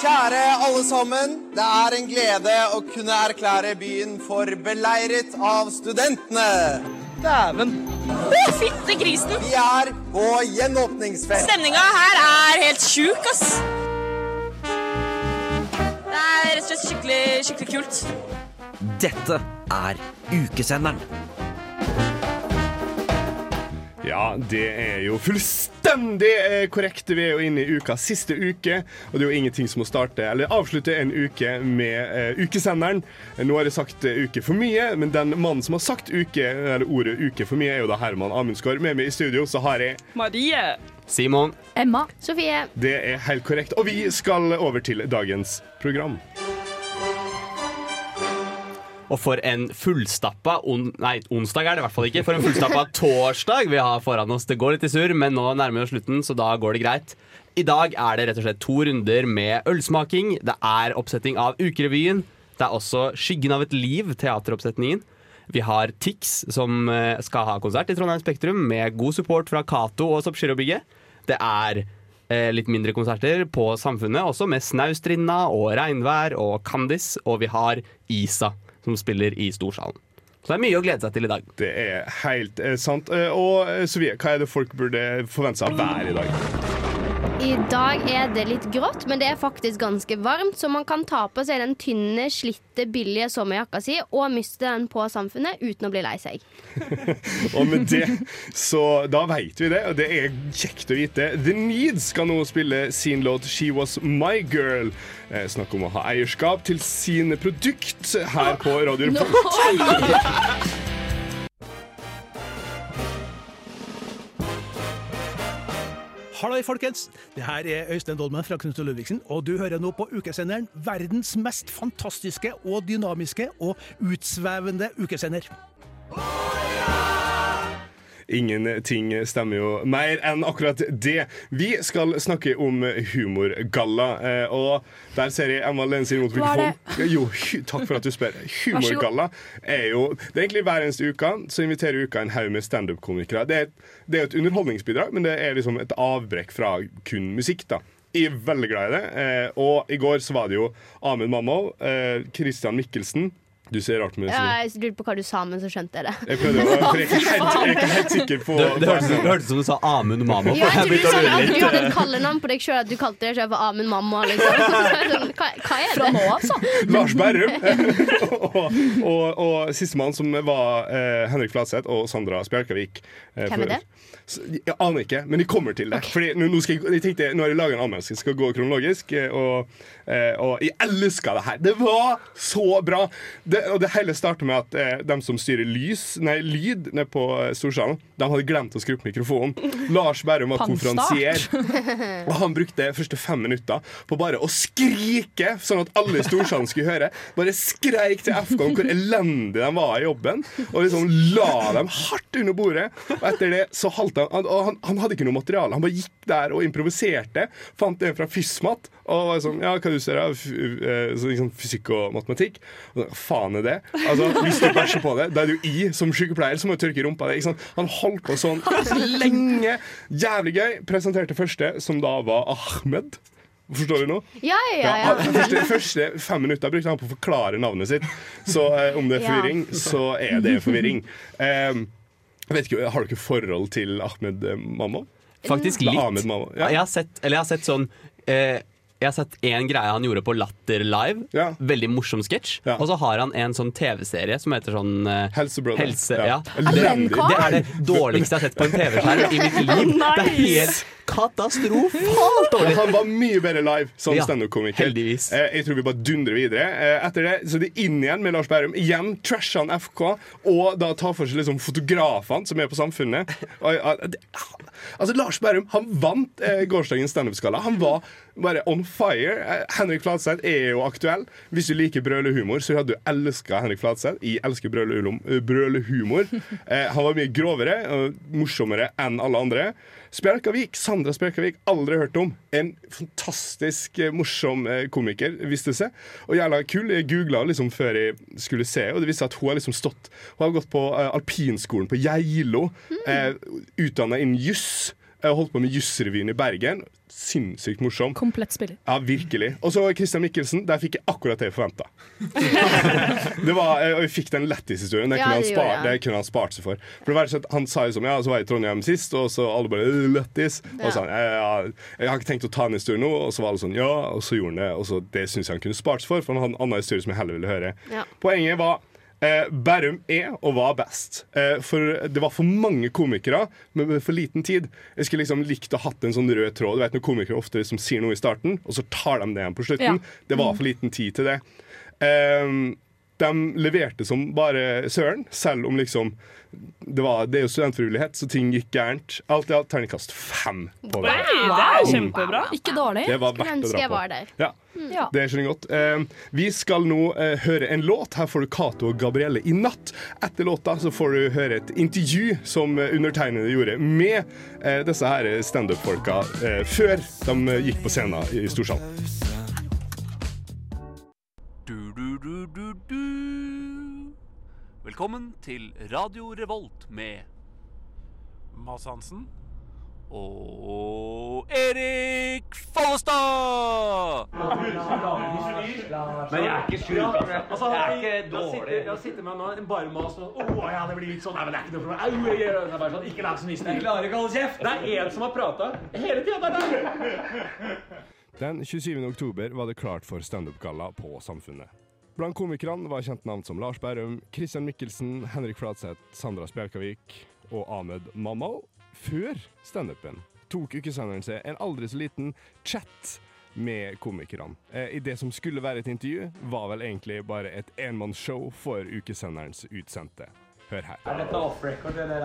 Kjære alle sammen. Det er en glede å kunne erklære byen for beleiret av studentene. Dæven. Fytte grisen. Vi er på gjenåpningsfest. Stemninga her er helt sjuk, ass. Det er rett og slett skikkelig, skikkelig kult. Dette er Ukesenderen. Ja, det er jo fullstendig eh, korrekt. Vi er jo inne i ukas siste uke, og det er jo ingenting som må starte eller avslutte en uke med uh, ukesenderen. Nå har jeg sagt uh, uke for mye, men den mannen som har sagt uke, eller ordet uke for mye, er jo da Herman Amundsgaard. Med meg i studio så har jeg Marie. Simon. Emma. Sofie. Det er helt korrekt. Og vi skal over til dagens program. Og for en fullstappa on Nei, onsdag er det i hvert fall ikke. For en fullstappa torsdag vi har foran oss. Det går litt i surr, men nå nærmer vi oss slutten, så da går det greit. I dag er det rett og slett to runder med ølsmaking. Det er oppsetting av Ukerevyen. Det er også Skyggen av et liv, teateroppsetningen. Vi har Tix, som eh, skal ha konsert i Trondheim Spektrum med god support fra Cato og Soppgirobygget. Det er eh, litt mindre konserter på Samfunnet, også med Snaustrinda og Regnvær og Kandis. Og vi har Isa, som spiller i Storsalen. Så det er mye å glede seg til i dag. Det er helt eh, sant. Eh, og eh, Sofie, hva er det folk burde forvente seg av været i dag? I dag er det litt grått, men det er faktisk ganske varmt, så man kan ta på seg den tynne, slitte, billige sommerjakka si og miste den på Samfunnet uten å bli lei seg. Og med det, så da veit vi det, og det er kjekt å vite. The Needs skal nå spille sin låt 'She Was My Girl'. Eh, snakk om å ha eierskap til sine produkt her på Radio Revolt. Halloi, folkens! Det her er Øystein Dolmen fra Knut og Ludvigsen, og du hører nå på ukesenderen verdens mest fantastiske og dynamiske og utsvevende ukesender. Ingenting stemmer jo mer enn akkurat det. Vi skal snakke om humorgalla, eh, og der ser jeg Emma lene seg mot mikrofonen. Jo, takk for at du spør. Humorgalla er jo Det er egentlig hver eneste uke så inviterer uka en haug med standup-komikere. Det, er det er et underholdningsbidrag, men det er liksom et avbrekk fra kun musikk, da. Jeg er veldig glad i det. Eh, og i går så var det jo Ahmed Mammo, eh, Christian Mikkelsen Du ser rart med det. Ja, jeg lurte på hva du sa, men så skjønte jeg det. Jeg prøvde å være helt, helt sikker på Det, det hørtes ut som du sa Amund Mamma. Ja, jeg tror du sa at du hadde et kallenavn på deg sjøl, at du kalte deg selv for Amund Mamma. Liksom. Sånn, Hva, hva er det? Fra nå, altså? Lars Berrum. og og, og sistemann som var eh, Henrik Flatseth og Sandra Spjelkavik. eh, Hvem er det? Jeg aner ikke, men de kommer til det. Fordi nå, nå, skal jeg, jeg tenkte, nå har jeg laga en anmeldelse, skal gå kronologisk. eh, Og, og jeg elska det her. Det var så bra! Det, og det hele starta med at eh, de som styrer lys, nei, lyd nede på eh, Storsalen, de hadde glemt å skru opp mikrofonen. Lars Berrum var konferansier. Og han brukte de første fem minutter på bare å skrike, sånn at alle i storsalen skulle høre. Bare skreik til FK om hvor elendig de var i jobben, og liksom la dem hardt under bordet. Og etter det så halte han han, han hadde ikke noe materiale. Han bare gikk der og improviserte. Fant en fra Fysmat og var sånn Ja, hva du ser av liksom fysikk og matematikk? Og så, Faen er det? Altså, Hvis du bæsjer på det, da er det jo i som sykepleier, så må du tørke rumpa di. Han holdt på sånn lenge. Jævlig gøy. Presenterte første, som da var Ahmed. Forstår du nå? Ja, ja, ja. Ja, ja. første, første fem minutter brukte han på å forklare navnet sitt. Så eh, om det er Ja. forvirring, så er det forvirring. Eh, vet ikke, Har dere forhold til Ahmed eh, Mammo? Faktisk litt. Ahmed Mammo. Ja. Ja. Jeg har sett, eller jeg har sett sånn eh, Jeg har sett en greie han gjorde på Latter Live. Ja. Veldig morsom sketsj. Ja. Og så har han en sånn TV-serie som heter sånn uh, Helsebrother. Helse, Ja. ja. Det, det er det dårligste jeg har sett på en TV-skjerm i mitt liv. Det er helt katastrofalt dårlig. Han var mye bedre live som Ja, standup-komiker. heldigvis. Eh, jeg tror vi bare dundrer videre. Eh, etter det så det er inn igjen med Lars Bærum. Igjen trasher han FK, og da tar for seg liksom fotografene som er på Samfunnet. Og, ja, det, altså Lars Bærum han vant eh, gårsdagens standup-skala. Han var bare on fire. Eh, Henrik Fladseth er jo aktuell. Hvis du liker brølehumor, så hadde du elska Henrik Fladseth. Jeg elsker brølehumor. brølehumor. Eh, han var mye grovere og morsommere enn alle andre. Spjelkavik, Sandra Spjelkavik, aldri hørt om. En fantastisk eh, morsom eh, komiker, viste det seg. Og jævla kul. Jeg googla liksom før jeg skulle se, og det viste at hun har liksom stått Hun har gått på eh, alpinskolen på Geilo, eh, utdanna innen juss. Jeg holdt på med Jussrevyen i Bergen. Sinnssykt morsom. Komplett spiller. Ja, virkelig. Og så Christian Mikkelsen. Der fikk jeg akkurat det jeg forventa. det eh, og vi fikk den lættishistorien. Det, Ja, det spar- det kunne han spart seg for. For det var sånn Han sa jo som ja, så var jeg i Trondheim sist, og så alle bare «Øh, lættis. Og så sa han ja, ja, jeg har ikke tenkt å ta en historie nå, og så var alle sånn ja, og så gjorde han det. Og så det syns jeg han kunne spart seg for, for han hadde en annen historie som jeg heller ville høre. Ja. Poenget var Bærum er og var best. Eh, for det var for mange komikere, men med for liten tid. Jeg skulle liksom likt å hatt en sånn rød tråd. Du vet når komikere ofte liksom sier noe i starten, og så tar de det igjen på slutten. Ja. Det var for liten tid til det. Eh, de leverte som bare søren, selv om liksom det, var, det er jo studentfrivillighet, så ting gikk gærent. Alt i alt terningkast fem på det. Det er kjempebra. Ikke dårlig. Det var verdt å dra på. Ja, Ja. det skjønner jeg godt. Eh, vi skal nå eh, høre en låt. Her får du Cato og Gabrielle i natt. Etter låta så får du høre et intervju som eh, undertegnede gjorde med eh, disse her standup-folka eh, før de eh, gikk på scenen i Storsalen. Du, du, du, du, du. Velkommen til Radio Revolt med Mads Hansen og Erik Follestad! Men jeg er ikke sjuk. Altså, jeg er ikke dårlig. Jeg sitter med meg bare mas og oh, ja, det blir litt sånn. Nei, men det er ikke noe for meg. Au, jeg gjør det. Er bare sånn, Ikke så mye styr. Jeg klarer ikke å holde kjeft. Det er én som har prata hele tida. Den 27. oktober var det klart for standup-galla på Samfunnet. Blant komikerne var kjent navn som Lars Bærum, Christian Mikkelsen, Henrik Fladseth, Sandra Spjelkavik og Ahmed Mammal. Før standupen tok ukesenderen seg en aldri så liten chat med komikerne. Eh, I det som skulle være et intervju, var vel egentlig bare et enmannsshow for ukesenderens utsendte. Hør her. Er dette off record, eller?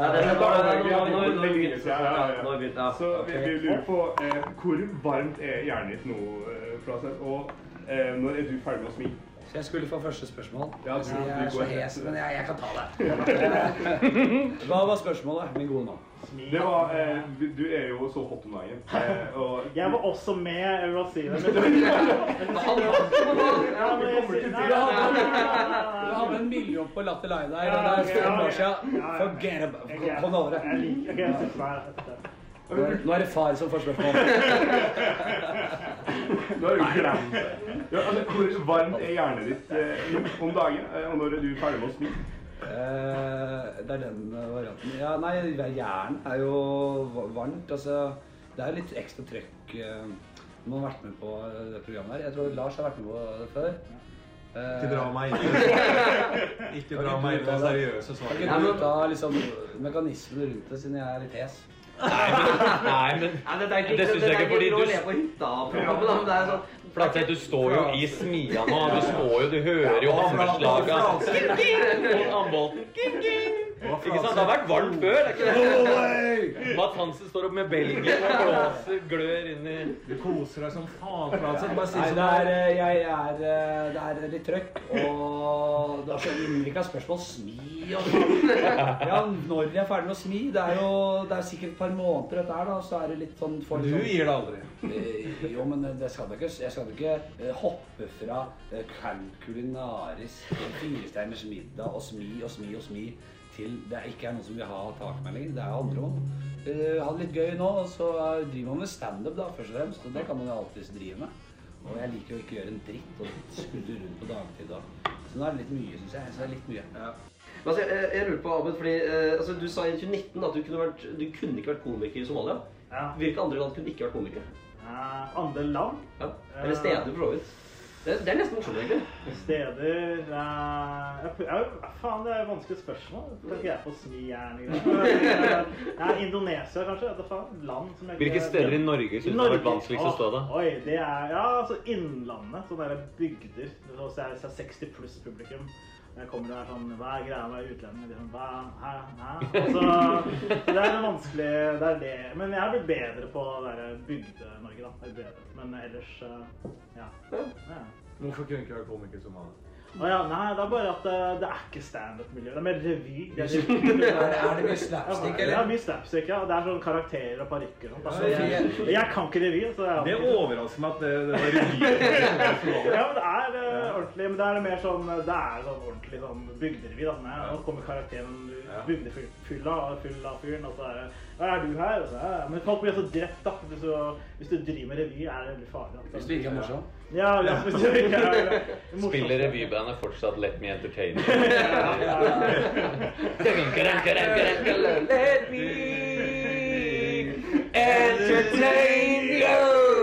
Så Ok. Så vi lurer på eh, hvor varmt er hjernen ditt nå, eh, Fladseth? Og eh, når er du ferdig med å smi? Så jeg skulle få første spørsmål. Ja, du- jeg er så går- hes, men jeg, jeg kan ta det. Hva var spørsmålet, min gode mann? Det var eh, du- er jo så hot om dagen. Eh, og Jeg var også med, jeg vil bare si det. Du, hadde en million på Latter Line der, er fem ja, år siden. Forget about etter det. Nå er det far som får spørsmål. Da har jo glemt det. Ja, altså, hvor varmt er hjernen ditt eh, om dagen? Eh, og når er du ferdig med å smi? Eh, det er den varianten. Ja, nei, jern er jo varmt. Altså, det er litt ekstra trøkk eh, når man har vært med på eh, det programmet her. Jeg tror Lars har vært med på det før. Eh, Ikke dra meg inn. Ikke dra meg inn på seriøse svar. Kan ikke ta liksom, mekanismene rundt det, siden jeg er litt hes? Nei, men det, det syns jeg ikke fordi du på men det er sånn Flatseth, du står jo i smia nå. Du står jo, du hører jo hammerslaga. Og Ambolten. Ikke sant? Det har vært varmt før, det er ikke det? Matt Hansen står opp med Belgien og blåser glør inn i Du koser deg som faen, Flatseth. Bare si som det er. eh, Jeg er eh, Det er litt trøkk, og det er så ulike spørsmål. Smi og sånn. Ja, når jeg er ferdig med å smi Det er jo det er sikkert et par måneder, dette her, da. Så er det litt sånn får Du sånn- gir det aldri. Eh, Jo, men det skal du ikke, jeg skal da ikke hoppe fra kulinarisk Firestjerners middag og smi og smi og smi til det ikke er noen som vil ha takmelding. Det er andre om. Uh, ha det litt gøy nå, og så driver man med standup, da, først og fremst. Og det kan man jo alltids drive med. Og jeg liker jo ikke å gjøre en dritt og skudde rundt på dagtid da. Så nå er det litt mye, syns jeg. Så det er litt mye. Men altså, jeg, jeg lurer på, Ahmed, fordi eh, altså, Du sa i 2019 at du kunne, vært, du kunne ikke vært komiker i Somalia. Ja. Hvilke andre land kunne ikke vært komiker? Uh, andre land? Ja. Eller steder, for så vidt. Det, det er nesten morsomt, egentlig. Steder eh, jeg, jeg, Faen, det er et vanskelig spørsmål. Kan ikke jeg få smijern? Ja, Indonesia, kanskje? Det er faen. Land som jeg ikke- Hvilke steder i Norge synes du har vært vanskeligst å stå da? Oi, det er Ja, altså Innlandet. Sånne der bygder. Så er det 60 pluss publikum. Jeg kommer der sånn Hva er greia med utlendinger? De er sånn, Hva? Hæ? Hæ? Altså, det er vanskelig Det er det. Men jeg har blitt bedre på Bygde-Norge, da. Jeg er bedre. Men ellers eh, ja. ja. Hvorfor kunne du ikke vært komiker som Somalia? Å ja, nei, det er bare at det, det er ikke standup-miljø. Det er mer revy. Det Er det- er det mye slapstick, eller? Ja, mye slapstick, ja. Det er sånn karakterer og parykker og sånt. Altså, jeg, jeg kan ikke revy. Så jeg Det overrasker meg at det, det var revy. Ja, men det er uh, ordentlig. Men det er mer sånn Det er sånn ordentlig sånn bygderevy. da. Nei, Nå kommer karakteren bygdefylla full av fyren, og så er det Hva er du her? Og så, ja. Men folk blir så drept, da. Hvis du, hvis du driver med revy, er det veldig farlig. Hvis du ikke er morsom? Ja, ja, ja, er. Spiller revybandet fortsatt Let Me Entertain? Let me entertain Det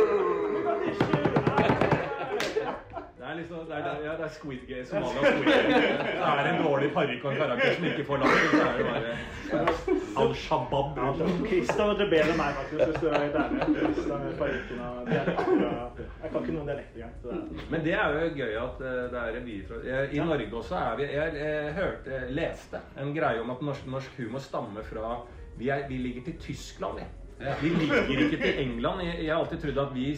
liksom, det er, ja, det er Squid Game, Somalia Squid Game. Det er en dårlig parykk og en karakter som ikke får latter, så er det bare Al-Shabaab. Kristian vet bedre enn meg, faktisk, hvis du er helt ærlig. Kristian med parykken og dialekter. Jeg kan ikke noen dialekt engang. Men det er jo gøy at eh, det er revy fra I Norge også er vi Jeg, hørte, leste en greie om at norsk, norsk humor stammer fra vi, er, vi ligger til Tyskland, vi. Vi ligger ikke til England. Jeg, har alltid trodd at vi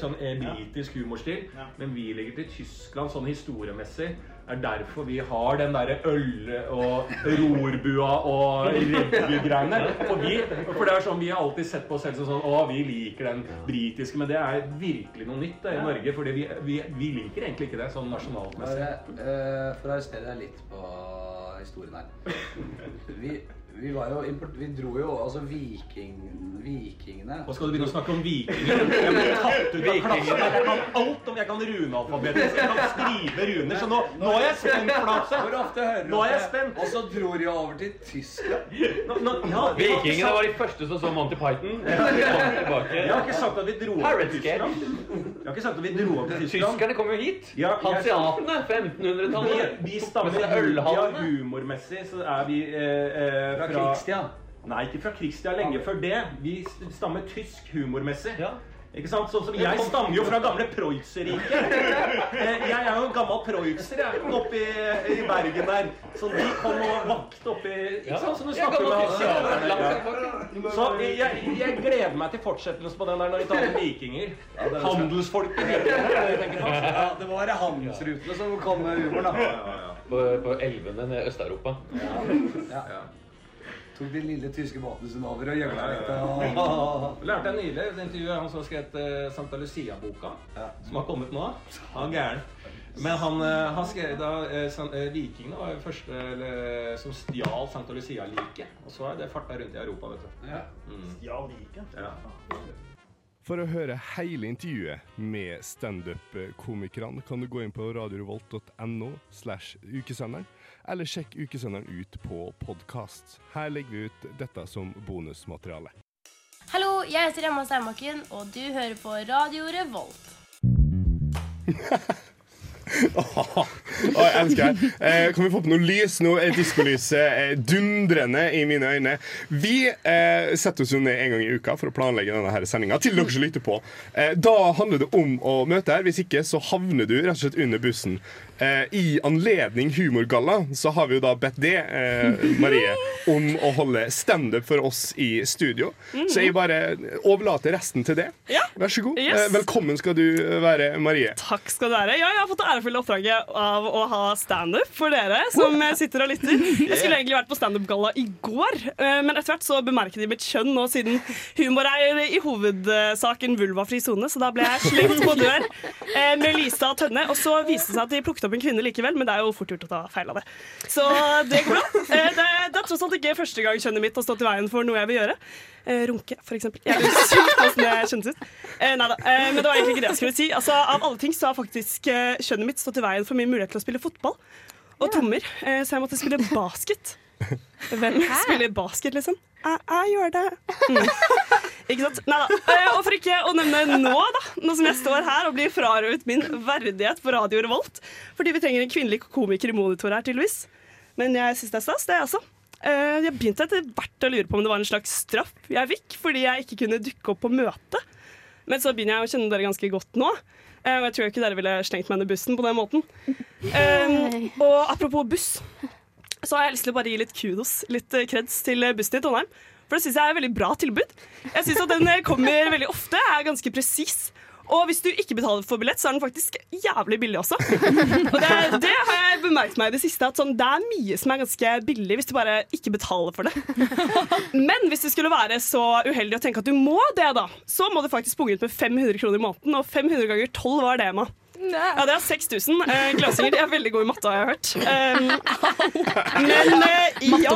sånn er britisk humorstil, men vi ligger til Tyskland sånn historiemessig. Det er derfor vi har den derre øl- og rorbua og revygreiene. For, vi- for det er sånn vi har alltid sett på oss selv som sånn Å, vi liker den britiske. Men det er virkelig noe nytt da, i Norge. For vi, vi, vi liker egentlig ikke det sånn nasjonaltmessig. Bare, eh, for å arrestere deg litt på historien her. Vi, vi var jo import, Vi dro jo altså viking, vikingene Og skal du begynne å snakke om vikinger? Jeg ble tatt ut av klassen. Jeg kan alt om Jeg kan runealfabetet. Jeg kan skrive runer. Så nå, nå er jeg spent, Flapse. Hvor ofte hører du Nå er jeg det? spent. Og så dro de over til Tyskland. Nå, nå, ja, Vikingene var de første som så Monty Python. De kom tilbake. Jeg har ikke sagt at vi dro over til Tyskland. Jeg har ikke sagt at vi dro over til Tyskland. Tyskerne kom jo hit. Ja, jeg- Hanseatene, 1500-tallet. Vi, vi stammer Med ja, ølhallene. humormessig, så er vi eh, eh, Fra krigstida? Nei, ikke fra krigstida. Lenge før det. Vi stammer tysk humormessig. Ikke sant? Sånn som Jeg stammer jo fra gamle Preutzer-riket. Eh, Jeg er jo en gammel Preusser oppe i, i Bergen der. Så de kom og vakte oppi Ikke sant? Så du snakker med ja. Så jeg, jeg gleder meg til fortsettelsen på den der når vi tar med vikinger. Handelsfolket. Ja, det var handelsrutene som kom med humoren, da. På, på elvene nede i Øst-Europa. Ja. Tok de lille tyske båtene sine over og gjøgla litt. Og- lærte jeg nylig et intervju han som har skrevet uh, Santa Lucia-boka, som har kommet nå. Han er gæren. Men han, eh, han skrev da eh, eh, Vikingene var første eller, som stjal Santa Lucia-liket. Og så er det farta rundt i Europa, vet du. Mm. Stjal liket? Ja. For å høre hele intervjuet med standup-komikerne kan du gå inn på radiorevolt.no slash ukesenderen, eller sjekk ukesenderen ut på podkast. Her legger vi ut dette som bonusmateriale. Hallo, jeg heter Emma Steinbakken, og du hører på Radio Revolt. Åh, jeg elsker det. Eh, kan vi få på noe lys nå? Er Diskolyset eh, dundrende i mine øyne. Vi eh, setter oss jo ned en gang i uka for å planlegge denne sendinga. Til dere som lytter på. Eh, da handler det om å møte her. Hvis ikke så havner du rett og slett under bussen. Eh, I anledning Humorgalla så har vi jo da bedt det, eh, Marie, om å holde standup for oss i studio. Så jeg bare overlater resten til det. Vær så god. Yes. Eh, velkommen skal du være, Marie. Takk skal du være. Ja, jeg har fått det ærefulle oppdraget av å ha standup for dere som eh, sitter og lytter. Jeg skulle egentlig vært på standup-galla i går, eh, men etter hvert så bemerket de mitt kjønn nå siden humor er i hovedsaken vulvafri sone, så da ble jeg slengt på dør eh, med Lisa og Tønne. Og så viste det seg at de plukket opp en kvinne likevel, men det er jo fort gjort å ta feil av det. Så det går bra. Eh, Det, det er tross alt ikke første gang kjønnet mitt har stått i veien for noe jeg vil gjøre. Eh, runke, for eksempel. Jeg er jo sykt hvordan det kjennes ut. Nei neida. Eh, men det var egentlig ikke det jeg skulle si. Altså, av alle ting så har faktisk eh, kjønnet mitt stått i veien for min mulighet til å spille fotball og trommer. Eh, så jeg måtte spille basket. Hvem spiller basket, liksom? Jeg, jeg gjør det. Mm. Ikke sant? Nei da. og for ikke å nevne nå, da, nå som jeg står her og blir frarøvet min verdighet på Radio Revolt, fordi vi trenger en kvinnelig komiker i monitor her, tydeligvis. Men jeg syns det er stas, det, altså. Eh, Jeg begynte etter hvert å lure på om det var en slags straff jeg fikk fordi jeg ikke kunne dukke opp på møte. Men så begynner jeg å kjenne dere ganske godt nå. eh, Og jeg tror ikke dere ville slengt meg under bussen på den måten. Um, og apropos buss, så har jeg lyst til å bare gi litt kudos, litt eh, kreds til bussen i Trondheim. Det syns jeg er et veldig bra tilbud. Jeg syns at den eh, kommer veldig ofte, er ganske presis. Og hvis du ikke betaler for billett, så er den faktisk jævlig billig også. Og det, det har jeg bemerket meg i det siste, at sånn, det er mye som er ganske billig hvis du bare ikke betaler for det. Men hvis du skulle være så uheldig å tenke at du må det, da, så må du faktisk punge ut med 500 kroner i måneden, og 500 ganger 12 var det, Emma. Ja, det er 6000. Eh, Glasinger de er veldig gode i matte, har jeg hørt. Um, men eh, ja.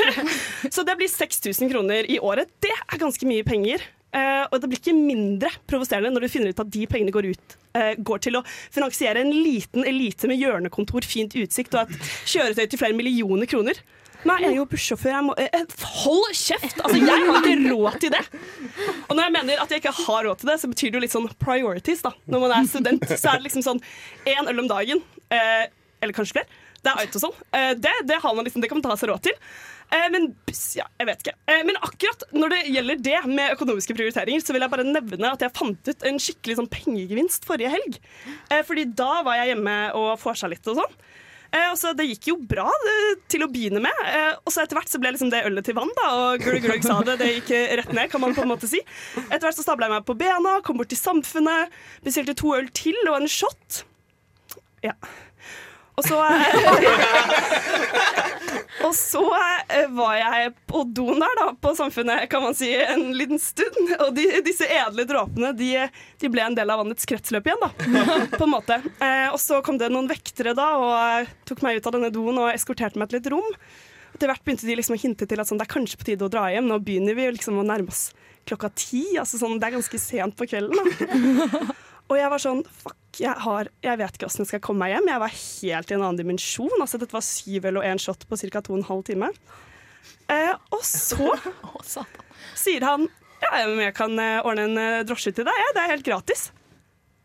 Så det blir 6000 kroner i året. Det er ganske mye penger. Eh, og det blir ikke mindre provoserende når du finner ut at de pengene går, ut, eh, går til å finansiere en liten elite med hjørnekontor, fint utsikt og et kjøretøy til flere millioner kroner. Nei, jeg er jo bussjåfør. Jeg må eh, Hold kjeft! Altså, jeg har ikke råd til det. Og når jeg mener at jeg ikke har råd til det, så betyr det jo litt sånn priorities. da Når man er student, så er det liksom sånn én øl om dagen, eh, eller kanskje flere. Det er autosol. Eh, det, det, har man liksom, det kan man ta seg råd til. Eh, men buss, ja, jeg vet ikke. Eh, men akkurat når det gjelder det med økonomiske prioriteringer, så vil jeg bare nevne at jeg fant ut en skikkelig sånn pengegevinst forrige helg. Eh, fordi da var jeg hjemme og vorsa litt og sånn. Eh, så Det gikk jo bra det, til å begynne med, eh, og så etter hvert så ble liksom det ølet til vann. da, Og Gløgg Gløgg sa det, det gikk rett ned, kan man på en måte si. Etter hvert så stabla jeg meg på bena, kom bort til Samfunnet, bestilte to øl til og en shot. Ja. Og så Og så eh, var jeg på doen der, da, på Samfunnet, kan man si, en liten stund. Og de, disse edle dråpene de, de ble en del av vannets kretsløp igjen, da. På en måte. Eh, og så kom det noen vektere da og eh, tok meg ut av denne doen og eskorterte meg til et rom. Etter hvert begynte de liksom å hinte til at sånn, det er kanskje på tide å dra hjem. Nå begynner vi liksom å nærme oss klokka ti. Altså sånn, det er ganske sent på kvelden. Da. Og jeg var sånn Fuck, jeg, har, jeg vet ikke åssen jeg skal komme meg hjem. Jeg var helt i en annen dimensjon. Altså, dette var syv eller én shot på ca. to og en halv time. Eh, og så sier han ja, jeg kan eh, ordne en eh, drosje til deg. Ja, det er helt gratis.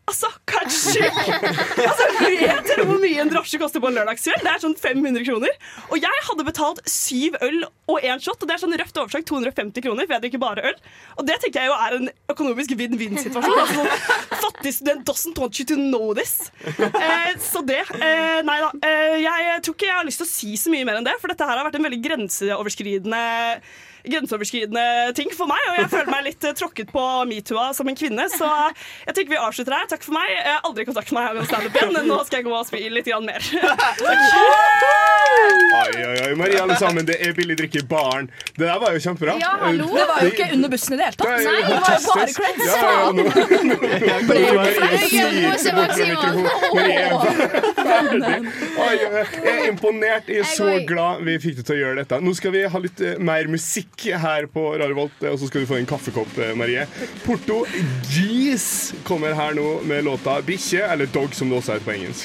Altså, kanskje altså, Vet dere hvor mye en drosje koster på en lørdagskveld? Det er sånn 500 kroner. Og jeg hadde betalt syv øl og én shot, og det er sånn røft oversagt 250 kroner, for jeg drikker bare øl. Og det tenker jeg jo er en økonomisk vinn-vinn-situasjon. Altså, sånn, fattig student doesn't want you to know this. Eh, så det eh, Nei da. Eh, jeg tror ikke jeg har lyst til å si så mye mer enn det, for dette her har vært en veldig grenseoverskridende grenseoverskridende ting for meg, og jeg føler meg litt eh, tråkket på metoo-a som en kvinne. Så jeg tenker vi avslutter her. Takk for meg. Jeg har aldri kontakt med meg om standup igjen. Nå skal jeg gå og spille litt mer. Oi, oi, oi, Marie, alle sammen, det er billig drikke i baren. Det der var jo kjempebra. Ja, hallo. Det var jo ikke under bussen i det hele tatt. Nei, det var jo bare creds. Ja, ja, ja, nå- Ble er oi, Jeg er imponert. Jeg er så glad vi fikk deg til å gjøre dette. Nå skal vi ha litt eh, mer musikk her på Radio Volt, og så skal du få en kaffekopp, eh, Marie. Porto Gees kommer her nå med låta 'Bikkje', eller 'Dog', som det også er på engelsk.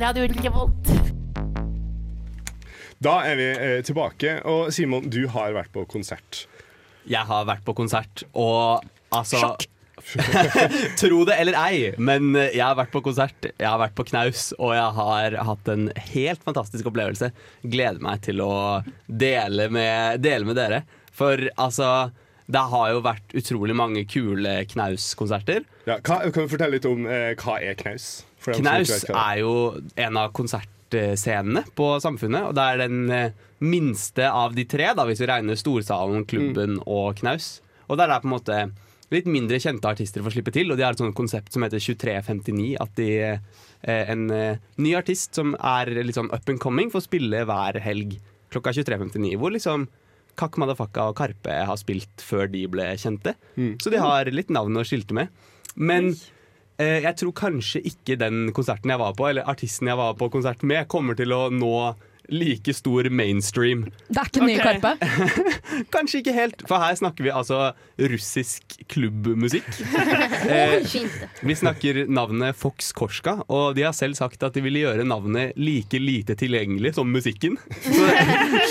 Radio Revolt. Da er vi eh, tilbake, og Simon, du har vært på konsert. Jeg har vært på konsert, og altså Tro det eller ei, men jeg har vært på konsert, jeg har vært på knaus, og jeg har hatt en helt fantastisk opplevelse. Gleder meg til å dele med, dele med dere. For altså det har jo vært utrolig mange kule knauskonserter. Ja, hva, kan du fortelle litt om eh, hva er knaus? Knaus det er jo en av konsertscenene på Samfunnet, og det er den eh, minste av de tre, da, hvis vi regner Storsalen, Klubben Mm. og Knaus. Og der er på en måte litt mindre kjente artister får slippe til, og de har et sånt konsept som heter 2359. At de, eh, en eh, ny artist som er litt sånn up and coming, får spille hver helg klokka 23.59. Hvor liksom Kakk Madafakka og Karpe har spilt før de ble kjente. Mm. Så de har litt navn å skilte med. Men eh, jeg tror kanskje ikke den konserten jeg var på, eller artisten jeg var på konsert med, kommer til å nå like stor mainstream. Det er ikke den nye Karpe. Kanskje ikke helt, for her snakker vi altså russisk klubbmusikk. Eh, vi snakker navnet Fox Korska, og de har selv sagt at de ville gjøre navnet like lite tilgjengelig som musikken.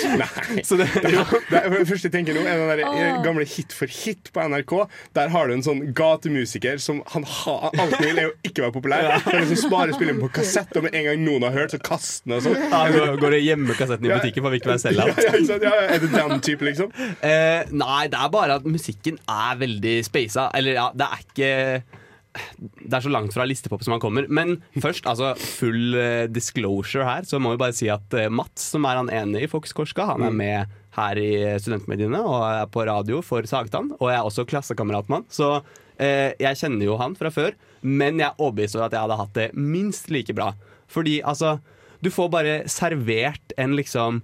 Så Nei. Så det, jo. det, det første jeg tenker nå er den der gamle Hit for hit på NRK. Der har du en sånn gatemusiker som han har alt han vil, er jo ikke være populær. Han liksom sparer spiller på kassett, og med en gang noen har hørt, så kaster den og sånn. Ja, går det hjemme kassetten i butikken for å ikke være selvout? ja, ja, er det den type, liksom? Uh, nei, det er bare at musikken er veldig spasa. Eller ja, det er ikke Det er så langt fra listepop som man kommer. Men først, altså full eh, disclosure her, så må vi bare si at eh, Mats, som er han ene i Fox Korska, han er med her i studentmediene og er på radio for Sagtann. Og jeg er også klassekamerat med han, så eh, jeg kjenner jo han fra før. Men jeg er overbevist om at jeg hadde hatt det minst like bra. Fordi altså, du får bare servert en liksom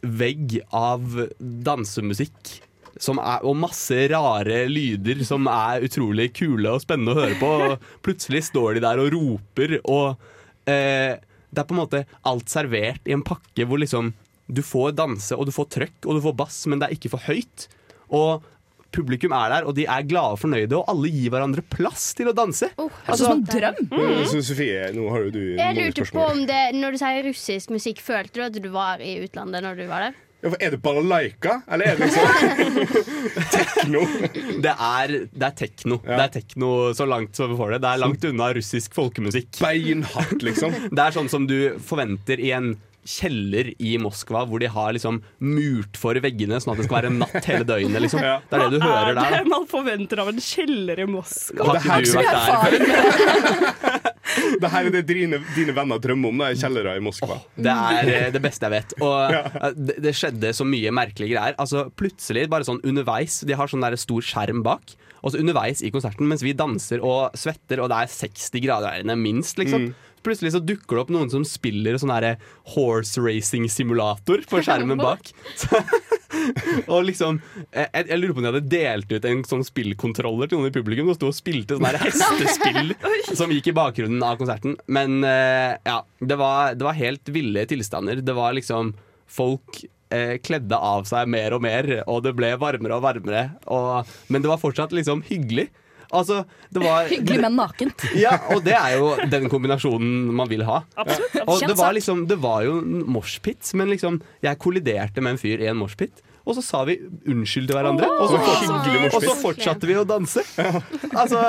vegg av dansemusikk. Er, og masse rare lyder som er utrolig kule og spennende å høre på. Og plutselig står de der og roper, og eh, det er på en måte alt servert i en pakke hvor liksom du får danse, og du får trøkk, og du får bass, men det er ikke for høyt. Og publikum er der, og de er glade og fornøyde, og alle gir hverandre plass til å danse. Altså, som en drøm. Mm. Så Sofie, nå har jo du Jeg lurte på om det Når du sier russisk musikk, følte du at du var i utlandet når du var der? Ja, for er det balalaika, eller er det liksom tekno? Det er, det er tekno. Det er tekno så langt som vi får det. Det er langt unna russisk folkemusikk. Beinhardt, liksom. Det er sånn som du forventer i en kjeller i Moskva, hvor de har liksom murt for veggene, sånn at det skal være natt hele døgnet. Liksom. Det er det du hører Hva er det man forventer av en kjeller i Moskva? Har ikke du vært der? Det her er det dine, dine venner drømmer om, det er kjellere i Moskva. Det er eh, det beste jeg vet. Og eh, det, det skjedde så mye merkelige greier. Altså Plutselig, bare sånn underveis De har sånn der stor skjerm bak. Og så underveis i konserten, mens vi danser og svetter, og det er 60 grader inne, minst, liksom. Plutselig så dukker det opp noen som spiller sånn her horse racing-simulator på skjermen bak. og liksom jeg, jeg lurer på om de hadde delt ut en sånn spillkontroller til noen i publikum og sto og spilte sånn hestespill som gikk i bakgrunnen av konserten. Men eh, ja, det var, det var helt ville tilstander. Det var liksom folk eh, kledde av seg mer og mer, og det ble varmere og varmere. Og, men det var fortsatt liksom hyggelig. Altså, det var Hyggelig, men nakent. ja, og det er jo den kombinasjonen man vil ha. Absolutt. Og det var, liksom, det var jo en moshpit, men liksom jeg kolliderte med en fyr i en moshpit. Og så sa vi unnskyld til hverandre, oh, og, så og så fortsatte vi å danse. Altså,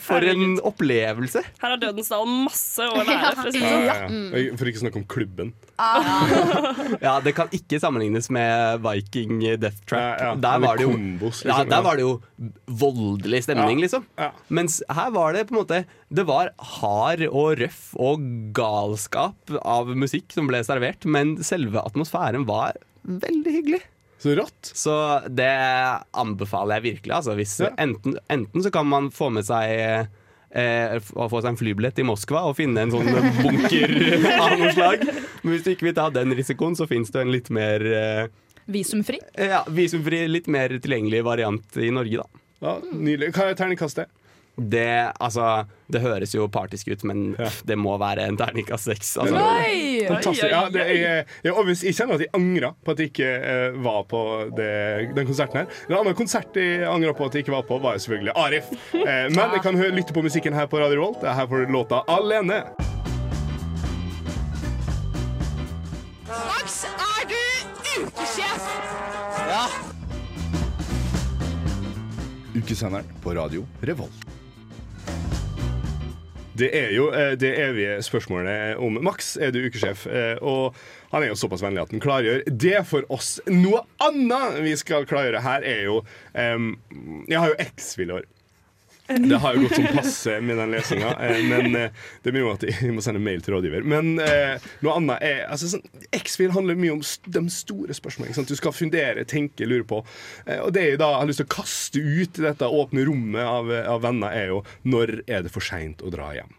for en opplevelse. Her har Dødensdal masse å lære. For, å si sånn. Ja, ja. For ikke å snakke om klubben. Ja, Det kan ikke sammenlignes med Viking Death Trap. Der, var det jo, ja, liksom, der var det jo voldelig stemning, liksom. Mens her var det på en måte Det var hard og røff og galskap av musikk som ble servert, men selve atmosfæren var veldig hyggelig. Så rått. Så det anbefaler jeg virkelig. Altså, hvis, enten, enten så kan man få med seg eh, å få seg en flybillett i Moskva og finne en sånn bunker av noe slag. Men hvis du ikke vil ta den risikoen, så fins det en litt mer eh, Visumfri. ja, visumfri, litt mer tilgjengelig variant i Norge, da. Ja, Nydelig. Hva er terningkastet? Det, altså, det høres jo partisk ut, men ja. det må være en terningkast seks. Altså. Nei! Fantastisk. Ja, det, jeg, jeg, jeg, kjenner at jeg angrer på at jeg ikke uh, var på det, den konserten her. En annen konsert jeg angrer på at jeg ikke var på, var jo selvfølgelig Arif. Uh, men jeg kan høre, lytte på musikken her på Radio Revolt. Er her får du låta 'Alene'. Max, er du ukesjef? Ja. Ukesenderen på Radio Revolt. Det er jo eh, det evige spørsmålet om Max er du ukesjef. eh, Og han er jo såpass vennlig at han klargjør det for oss. Noe annet vi skal klargjøre her, er jo um, Jeg har jo X-Fill i år. Det har jo gått sånn passe med den lesinga, eh, men eh, det mye om at jeg må sende mail til rådgiver. Men eh, noe annet er altså, sånn, X-Fil handler mye om de store spørsmålene. Du skal fundere, tenke, lure på. Og det jeg da har lyst til å kaste ut i dette åpne rommet av, av venner, er jo når er det for seint å dra hjem?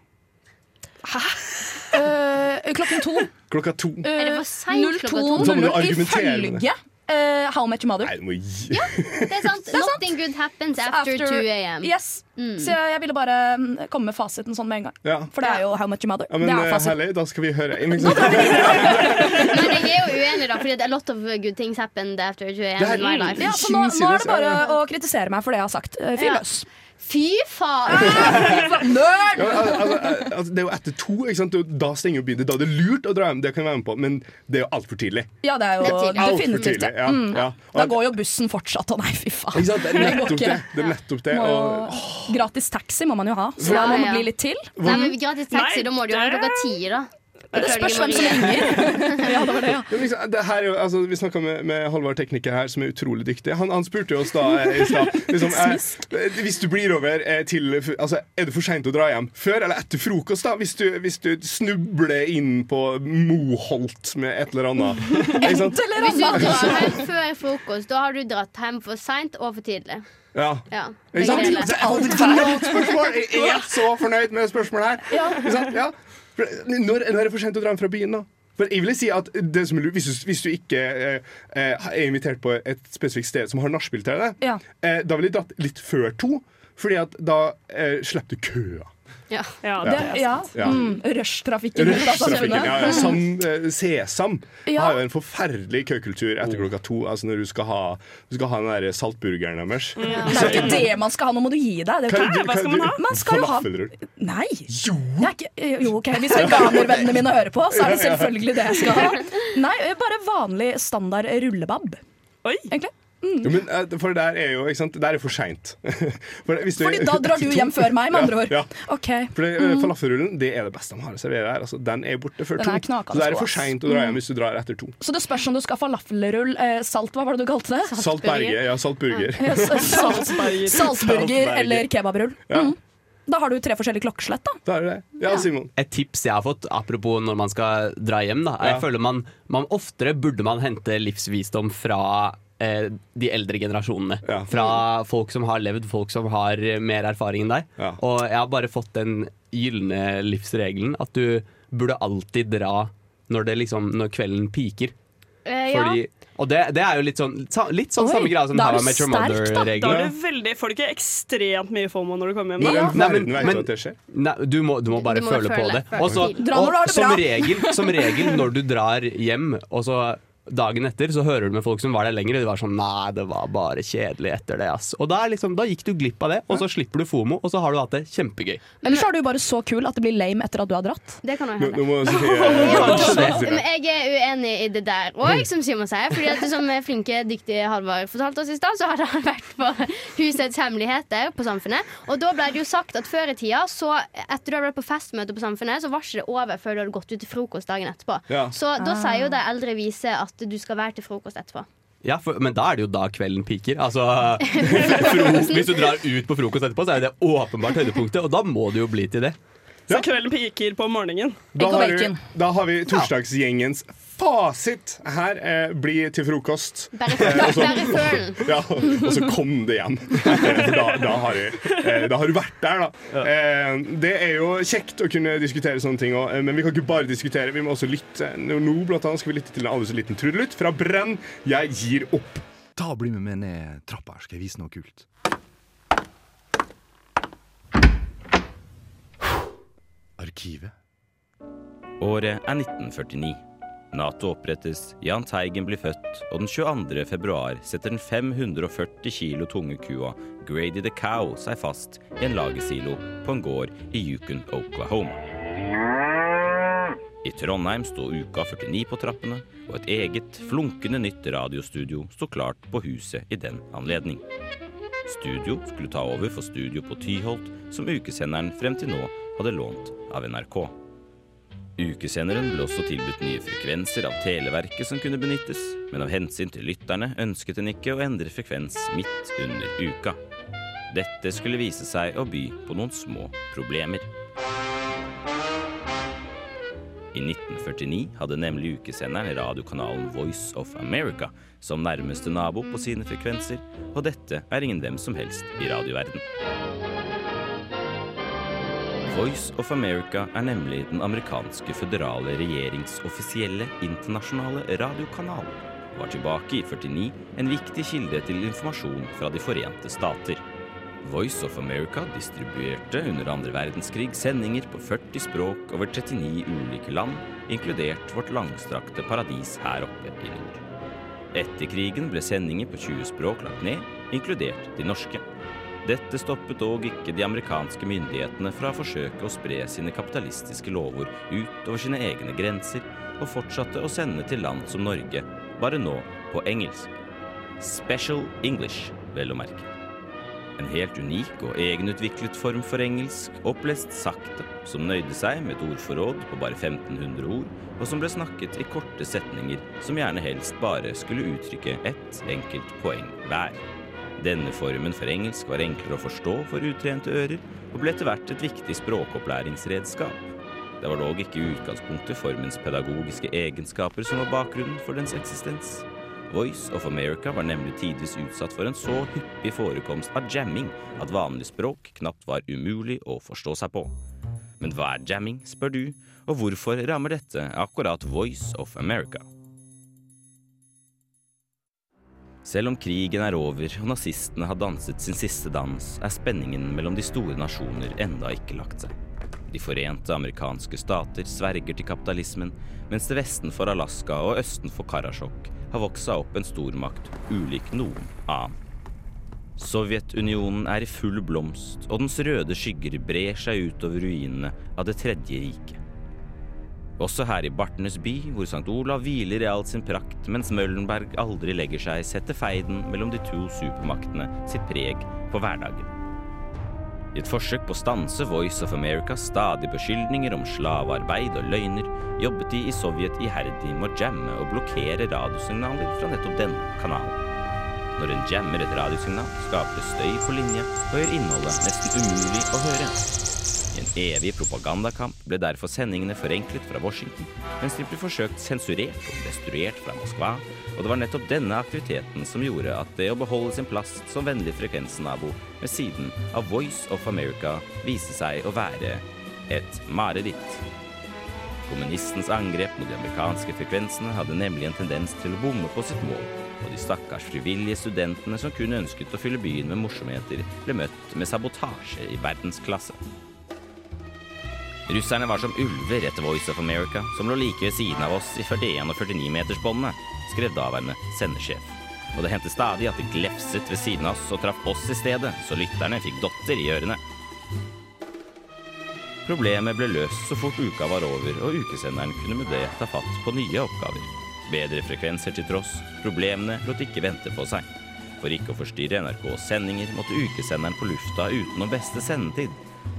Eh, klokken to. Klokka to. Er det for sent klokka to? Så må du 02.00 argumentere det. ifølge eh, How Much Your Mother. Nei, gi Det er sant. Nothing good happens after, 2 a.m. Yes. Mm. Så jeg ville bare mm, komme med fasiten sånn med en gang. Ja. For det er jo How Much Your Mother. Ja, men det er eh, fasiten. herlig, da skal vi høre. inn, liksom, Men jeg er jo uenig, da, fordi a lot of good things happened after 2 a.m. in my life. Ja, så nå, nå er det bare å kritisere meg for det jeg har sagt. Fyr løs. Ja. Fy faen! Nerd! Ja, al- al- al- altså, det er jo etter to, ikke sant? Da stenger jo byen. Det er det lurt å dra hjem, det kan jeg være med på, men det er jo altfor tidlig. Ja, det er jo Det er. Definitivt det. ja, Mm. ja. Da går jo bussen fortsatt, og nei, fy faen. Ikke sant? Det er nettopp det. det, er nettopp det. Og, Gratis taxi må man jo ha, så da må man bli litt til. Nei, men Gratis taxi, Nei, da må du jo ha klokka ti, da. Det spørs hvem som ringer. ja, det var det, ja. Liksom, det her er altså, vi snakka med, med Halvard tekniker her, som er utrolig dyktig. Han, han spurte oss da eh, i stad liksom, eh, Hvis du blir over eh, til altså, Er det for seint å dra hjem? Før eller etter frokost? da Hvis du, hvis du snubler inn på Moholt med et eller annet. Ikke sant? Hvis du drar hjem før frokost, da har du dratt hjem for seint og for tidlig. Ja. Ja, Ikke sant? Det er et spørsmål! Jeg er så fornøyd med spørsmålet her. Ja. Når, når er det for sent å dra hjem fra byen, da? For jeg vil si at det som er hvis, du, hvis du ikke eh, eh, er invitert på et spesifikt sted som har nachspiel til deg, Ja. eh, da ville jeg dratt litt før to. Fordi at da eh, slipper du køa. Ja, Det, ja. Ja. Mm, Rushtrafikken. Rushtrafikken. Ja, ja. Samfunnet. Sam, eh, Sesam Ja. har jo en forferdelig køkultur etter klokka to. Altså når du skal ha, du skal ha den der saltburgeren deres. Det er jo ikke det man skal ha, nå må du gi deg. Det, Hva er det- hva er det- Man skal jo ha Nei! Jo. Ikke, jo, okay. Hvis veganervennene mine hører på, så er det selvfølgelig det jeg skal ha. Nei, bare vanlig standard rullebab. Oi. Egentlig. Mm. Jo, men, eh, for der er jo ikke sant? Der er for seint. For Fordi da drar du hjem før meg, med andre ord. Ja, ja. Okay. For det, Mm. Falafelrullen det er det beste de har å servere her. Altså, den er borte før Den to. er Så det er for seint å dra hjem Mm. hvis du drar etter to. Så det spørs om du skal ha falafelrull, eh, salt, hva var det du kalte det? Saltberget. Ja, saltburger. Ja, Saltburger salt, saltburger eller kebabrull. Ja. Mm. Da har du tre forskjellige klokkeslett, da. Da er det. Ja, Simon. Et tips jeg har fått, apropos når man skal dra hjem, da, er Ja. jeg føler man, man oftere burde man hente livsvisdom fra eh, de eldre generasjonene. Fra folk som har levd, folk som har eh, mer erfaring enn deg. Og jeg har bare fått den gylne livsregelen at du burde alltid dra når, det liksom, når kvelden piker. Eh, ja. Og det, det er jo litt sånn, litt sånn Oi, samme greia som How du I Met Your sterk, da. Er du veldig, får du ikke ekstremt mye FOMO når du kommer hjem? Ja. nei, men, men, nei, du, må, du må bare Du må føle på det. før Og og som, regel, som regel når du drar hjem, og så dagen etter så hører du med folk som var der lenger, og de var sånn Nei, det var bare kjedelig etter det, ass. Og da, er liksom, da gikk du glipp av det, og så slipper du FOMO, og så har du hatt det kjempegøy. Eller så er du bare så kul at det blir lame etter at du har dratt. Det kan jo hende. Sofie Men jeg er uenig i det der òg, som Simon sier. Fordi at som flinke, dyktige Halvard fortalte oss i stad, så hadde han vært på Husets hemmeligheter på Samfunnet. Og da ble det jo sagt at før i tida, så etter du hadde vært på festmøte på Samfunnet, så var ikke det over før du hadde gått ut til frokost dagen etterpå. Ja. Så da sier jo de eldre vise at du skal være til frokost etterpå. Ja, for, Men da er det jo da kvelden piker. Altså, hvis du drar ut på frokost etterpå, så er det åpenbart høydepunktet, og da må det jo bli til det. Så kvelden piker på morgenen. Da har, du, da har vi torsdagsgjengens fasit. Her eh, blir til frokost. Bare, Eh, følen. Ja, og så kom det igjen. Da, da, har du, eh, da har du vært der, da. Eh, det er jo kjekt å kunne diskutere sånne ting òg, men vi kan ikke bare diskutere. Vi må også lytte. Nå nå blant annet skal vi lytte til en aldri så liten trudelutt fra Brenn. Jeg gir opp. Ta og Bli med meg ned trappa her, skal jeg vise noe kult. Arkivet. Året er 1949. Nato opprettes, Jahn Teigen blir født, og den 22. februar setter den 540 kilo tunge kua Grady the Cow seg fast i en lagersilo på en gård i Yukon, Oklahoma. I Trondheim sto Uka 49 på trappene, og et eget, flunkende nytt radiostudio sto klart på huset i den anledning. Studio skulle ta over for studio på Tyholt, som ukesenderen frem til nå hadde lånt av NRK. Ukesenderen ble også tilbudt nye frekvenser av Televerket som kunne benyttes, men av hensyn til lytterne ønsket den ikke å endre frekvens midt under uka. Dette skulle vise seg å by på noen små problemer. I 1949 hadde nemlig ukesenderen radiokanalen Voice of America som nærmeste nabo på sine frekvenser, og dette er ingen hvem som helst i radioverden. Voice of America er nemlig den amerikanske føderale regjerings offisielle internasjonale radiokanal, var tilbake i 49 en viktig kilde til informasjon fra De forente stater. Voice of America distribuerte under andre verdenskrig sendinger på 40 språk over 39 ulike land, inkludert vårt langstrakte paradis her oppe i nord. Etter krigen ble sendinger på 20 språk lagt ned, inkludert de norske. Dette stoppet dog ikke de amerikanske myndighetene fra å forsøke å spre sine kapitalistiske lover utover sine egne grenser, og fortsatte å sende til land som Norge, bare nå på engelsk. Special English, vel å merke. En helt unik og egenutviklet form for engelsk, opplest sakte, som nøyde seg med et ordforråd på bare 1500 ord, og som ble snakket i korte setninger som gjerne helst bare skulle uttrykke ett enkelt poeng hver. Denne formen for engelsk var enklere å forstå for utrente ører, og ble etter hvert et viktig språkopplæringsredskap. Det var dog ikke i utgangspunktet formens pedagogiske egenskaper som var bakgrunnen for dens eksistens. Voice of America var nemlig tidvis utsatt for en så hyppig forekomst av jamming at vanlig språk knapt var umulig å forstå seg på. Men hva er jamming, spør du, og hvorfor rammer dette akkurat Voice of America? Selv om krigen er over og nazistene har danset sin siste dans, er spenningen mellom de store nasjoner enda ikke lagt seg. De forente amerikanske stater sverger til kapitalismen, mens vesten for Alaska og østen for Karasjok har vokst seg opp en stormakt ulik noen annen. Sovjetunionen er i full blomst, og dens røde skygger brer seg utover ruinene av Det tredje riket. Også her i Bartenes by, hvor St. Olav hviler i all sin prakt, mens Møllenberg aldri legger seg, setter feiden mellom de to supermaktene sitt preg på hverdagen. I et forsøk på å stanse Voice of Americas stadige beskyldninger om slavearbeid og løgner, jobbet de i Sovjet iherdig med å jamme og blokkere radiosignaler fra nettopp denne kanalen. Når en jammer et radiosignal, skaper det støy på linje og gjør innholdet nesten umulig å høre. En propagandakamp ble derfor sendingene forenklet fra Washington, mens de ble forsøkt sensurert og destruert fra Moskva, og det var nettopp denne aktiviteten som gjorde at det å beholde sin plass som vennlig frekvensnabo ved siden av Voice of America viste seg å være et mareritt. Kommunistens angrep mot de amerikanske frekvensene hadde nemlig en tendens til å bomme på sitt mål, og de stakkars frivillige studentene som kun ønsket å fylle byen med morsomheter, ble møtt med sabotasje i verdensklasse. Russerne var som ulver etter Voice of America, som lå like ved siden av oss i 41- og 49-metersbåndene, skrev daværende sendersjef. Og det hendte stadig at de glefset ved siden av oss og traff oss i stedet, så lytterne fikk dotter i ørene. Problemet ble løst så fort uka var over, og ukesenderen kunne med det ta fatt på nye oppgaver. Bedre frekvenser til tross, problemene lot ikke vente på seg. For ikke å forstyrre NRKs sendinger måtte ukesenderen på lufta utenom beste sendetid,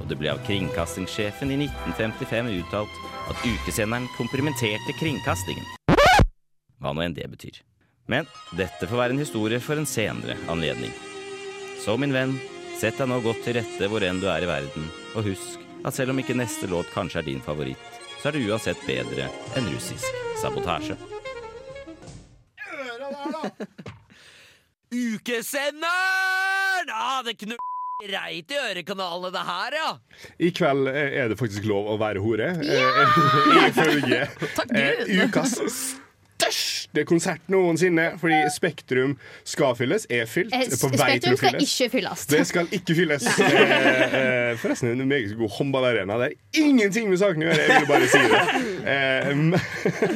og det ble av kringkastingssjefen i 1955 uttalt at ukesenderen komprimenterte kringkastingen. Hva nå enn det betyr. Men dette får være en historie for en senere anledning. Så min venn, sett deg nå godt til rette hvor enn du er i verden, og husk at selv om ikke neste låt kanskje er din favoritt, så er det uansett bedre enn russisk sabotasje. Ukesenderen! Ah, det knur reit i ørekanalene, det her, ja. I kveld eh, er det faktisk lov å være hore. Ja! Ifølge eh, ukas største konsert noensinne. Fordi Spektrum skal fylles, er fylt. Eh, på vei til Spektrum skal ikke fylles. Det skal ikke fylles. Eh, eh, forresten en meget god håndballarena. Det er ingenting med saken å gjøre, jeg vil bare si det. Eh,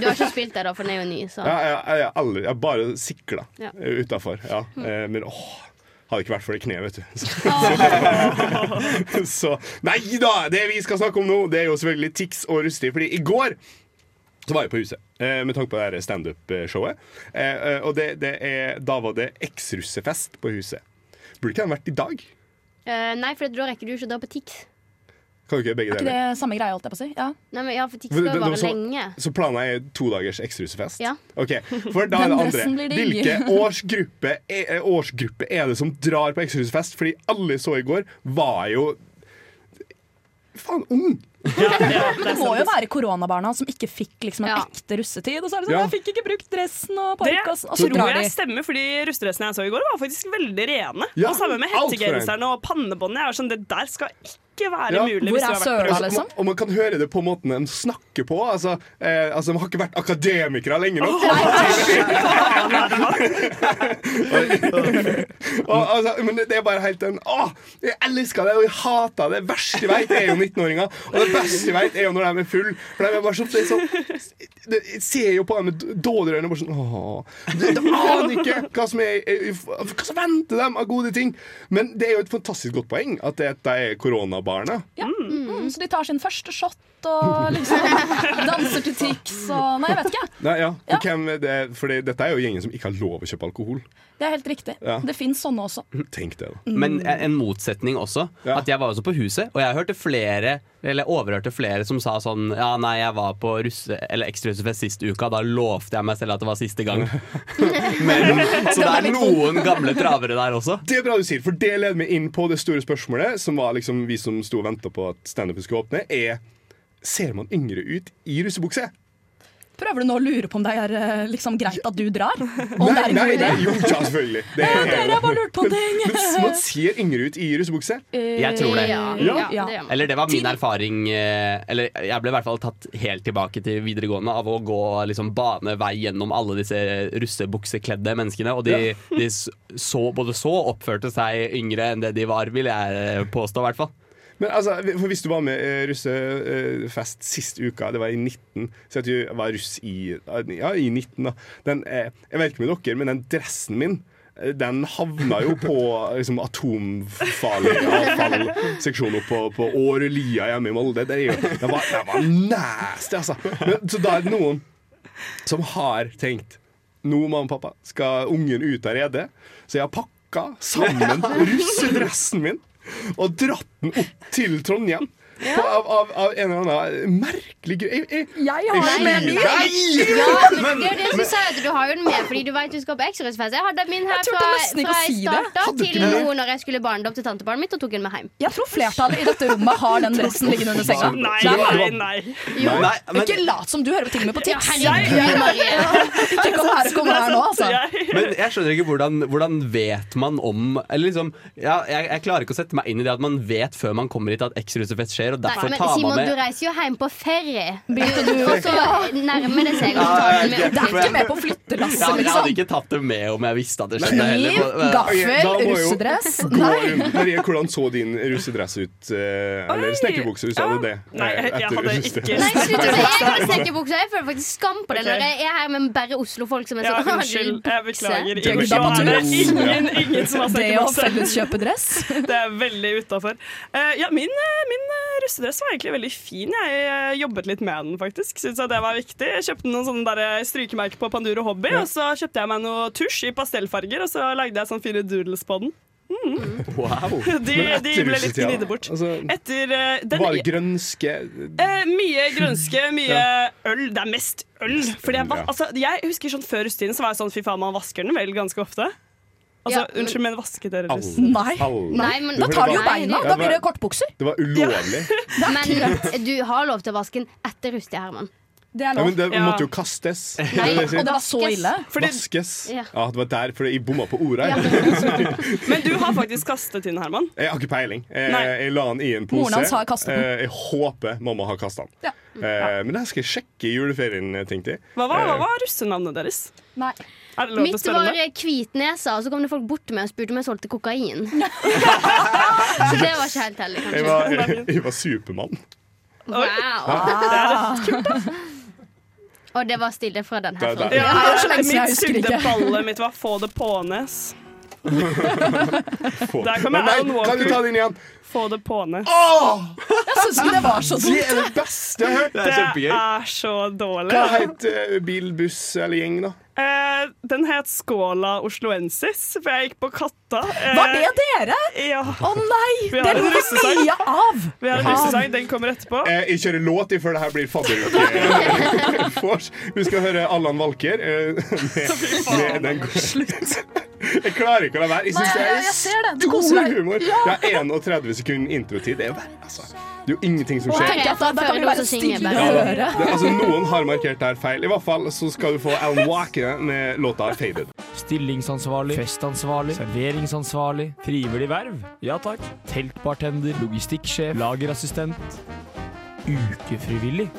Du har ikke spilt der, da, for den er jo ny. Så. ja, jeg, jeg, jeg, aldri, jeg har bare sikla Ja. utafor. Ja. Eh, men åh, hadde ikke vært for det kneet, vet du. Så, så Nei da! Det vi skal snakke om nå, Det er jo selvfølgelig Tix og Rustig. Fordi i går så var jeg på Huset eh, med tanke på det standup-showet. Eh, eh, og det, det er, da var det eks-russefest på Huset. Burde ikke den vært i dag? Uh, nei, for da rekker du ikke å dra på Tix. Kan du ikke begge Er ikke deler? det samme greie, holdt jeg på å si? Ja. Nei, men ja, for Tix skal det- jo vare så, lenge. så planla jeg to dagers eks-russefest? Ja. Ok, For da er det andre. Hvilke årsgruppe er, årsgruppe er det som drar på eks-russefest? Fordi alle så i går var jo faen ung. Men det må jo være koronabarna som ikke fikk liksom en ekte russetid. Og så er det sånn, Ja. jeg fikk ikke brukt dressen og Det og så tror jeg stemmer, fordi russedressene jeg så i går, var faktisk veldig rene. Ja, og sammen med hettegenserne og pannebåndene. Jeg var sånn, Det der skal ikke være Ja. mulig. på Altså, rus. man- Og man kan høre det på måten de snakker på. Altså, eh, altså De har ikke vært akademikere lenge nok. og, altså, men det, det er bare helt en Å, jeg elsker det, og jeg hater det. Det verste jeg vet, er jo 19-åringer. Og det beste jeg vet, er jo når de er full For de er bare så, det er det, Jeg ser jo på dem med dårlige øyne. Bare sånn, åh, de, aner ikke hva som, er, hva som venter dem av gode ting. Men det er jo et fantastisk godt poeng at dette er koronabarna. Ja. Mm. Så de tar sin første shot og liksom danser til Tix og Nei, jeg vet ikke. Nei, ja. For Hvem, er det, fordi dette er jo gjengen som ikke har lov å kjøpe alkohol. Det er helt riktig. Ja. Det fins sånne også. Tenk det, da. Men en motsetning også. At jeg var også på huset, og jeg hørte flere Eller overhørte flere som sa sånn Ja, nei, jeg var på russe, eller ekstrarussefest sist uka, da lovte jeg meg selv at det var siste gang. Men, så det er noen gamle travere der også. Det er bra du sier, for det leder meg inn på det store spørsmålet, som var liksom vi som sto og venta på at standupen skulle åpne, er Ser man yngre ut i russebukse? Prøver du nå å lure på om det er eh, liksom greit at du drar? Om det Nei, er nei, nei, jo, ja, selvfølgelig. Det Ja, er- dere har bare lurt på ting! Men man ser yngre ut i russebukse. Jeg tror det. Ja, Ja. ja. Eller det var min erfaring eh, Eller jeg ble i hvert fall tatt helt tilbake til videregående av å gå liksom bane vei gjennom alle disse russebuksekledde menneskene. Og de, de så, både så og oppførte seg yngre enn det de var, vil jeg eh, påstå. i hvert fall Men altså, for Hvis du var med eh, russefest sist uka, det var i 19 Så at du var russ i, ja, i 19 da den, eh, Jeg vet ikke med dere, men den dressen min eh, den havna jo på liksom, atomfarlig avfallseksjonen på, på Årelia hjemme i Molde. Det, jo, det, var, var nasty, altså. Men, så da er det noen som har tenkt Nå, mamma og pappa, skal ungen ut av redet. Så jeg har pakka sammen russedressen min og dratt den opp til Trondheim. På, av, av, av en eller annen merkelig grunn. Jeg, jeg, jeg Nei, men, Nei! ja, men det er jo det som sier at du har jo den med fordi du vet du skal på ekstrahusfest. Jeg hadde min her fra, fra jeg si starta til nå når jeg skulle barndom til tantebarnet mitt og tok den med hjem. Jeg tror flertallet i dette rommet har den dressen liggende under senga. Nei, nei, nei. Jo. Nei, men- Ikke lat som du hører på ting med på tips. Ja, Tenk om Ikke kommer her nå, altså. Men jeg skjønner ikke hvordan, hvordan vet man om Eller liksom ja, jeg, jeg klarer ikke å sette meg inn i det at man vet før man kommer hit at X-russefest skjer, og Nei, men tar Simon, man du reiser jo hjem på ferie. Begynte du- Og så nærmer det seg Det med ikke, med på flyttelasset, Ja, Jeg liksom. hadde ikke tatt det med om jeg visste at det skjedde. Kniv, gaffel, russedress. Nei. Hvordan så din russedress ut? eh, eller snekkerbukse, hvis du hadde det? Nei, eh, jeg- hadde ikke Nei, slutt med snekkerbukse. Jeg føler faktisk skam på det når jeg er her med bare Oslo-folk som er Ja, sånn unnskyld. Jeg beklager. Ingen, er som har Det å felleskjøpe dress. Det er veldig utafor. ja, min, eh, min eh, russedress var egentlig veldig fin. Jeg eh, jobbet litt med den, faktisk. Syns jeg det var viktig. Jeg kjøpte noen sånne strykemerker på Panduro Hobby, og så kjøpte jeg meg noe tusj i pastellfarger, og så lagde jeg sånne fine doodles på den. Wow. De, Men de ble litt gnidd bort. altså, Etter uh, den Var det grønske uh, mye grønske, mye øl. Det er mest øl. Fordi jeg, va- Ja. altså, jeg husker sånn Før russetiden så var jeg sånn fy faen, man vasker den vel ganske ofte. Altså, Ja, Unnskyld, men vasket dere russen? Nei. Nei, men- Da tar du jo beina. Da blir det kortbukser. Det var ulovlig. Men du har lov til å vaske den etter rustig, Herman. Det er Ja, men det Ja. måtte jo kastes. Nei, Det det. Og det var så ille. Fordi, Vaskes. Ja. Ja, det var der, for jeg bomma på ordet. Ja. men du har faktisk kastet den, Herman. Jeg har ikke peiling. Jeg, jeg la den i en pose. Moren hans har kastet den. Eh, Jeg håper mamma har kastet den. Ja. Eh, Men det skal jeg sjekke i juleferien, tenkte jeg. Hva var, hva Eh, var russenavnet deres? Nei. Er det lov til å Mitt spørre var hvit det? Hvitnesa, og så kom det folk bort til meg og spurte om jeg solgte kokain. så det var ikke helt heldig, Jeg kanskje. var, jeg var Supermann. Wow. Det er kult, da. Og det var stille fra den Det her er der. Ja, det så lenge mitt sugdeballet mitt var få det pånes. Der kommer Alan Walker. Kan du ta den igjen? Få det pånes. Jeg syns ikke det var så Det er det beste jeg har hørt. Det er Det er så dårlig. Hva het eh, bil, buss eller gjeng, da? Eh, den het Skåla osloensis, for jeg gikk på Katta. Eh, Var det dere? Ja. Å nei! Det en jeg mye av. Vi har en russesang, den kommer etterpå. Eh, Jeg kjører låt før det her blir fadderuke. Vi skal høre Allan Walker eh, med, med den Slutt. Jeg klarer ikke å la være. Jeg syns det er det. Stor humor. Ja. Det er 31 sekunder introtid. Det er jo bare altså, Det er jo ingenting som skjer. tenk da, da kan vi være stille bare. og Ja, det, altså, noen har markert det her feil. I hvert fall så skal du få Alan Walker med låta 'Faded'. Stillingsansvarlig, festansvarlig, serveringsansvarlig, frivillig verv, ja takk, teltbartender, logistikksjef, lagerassistent, ukefrivillig.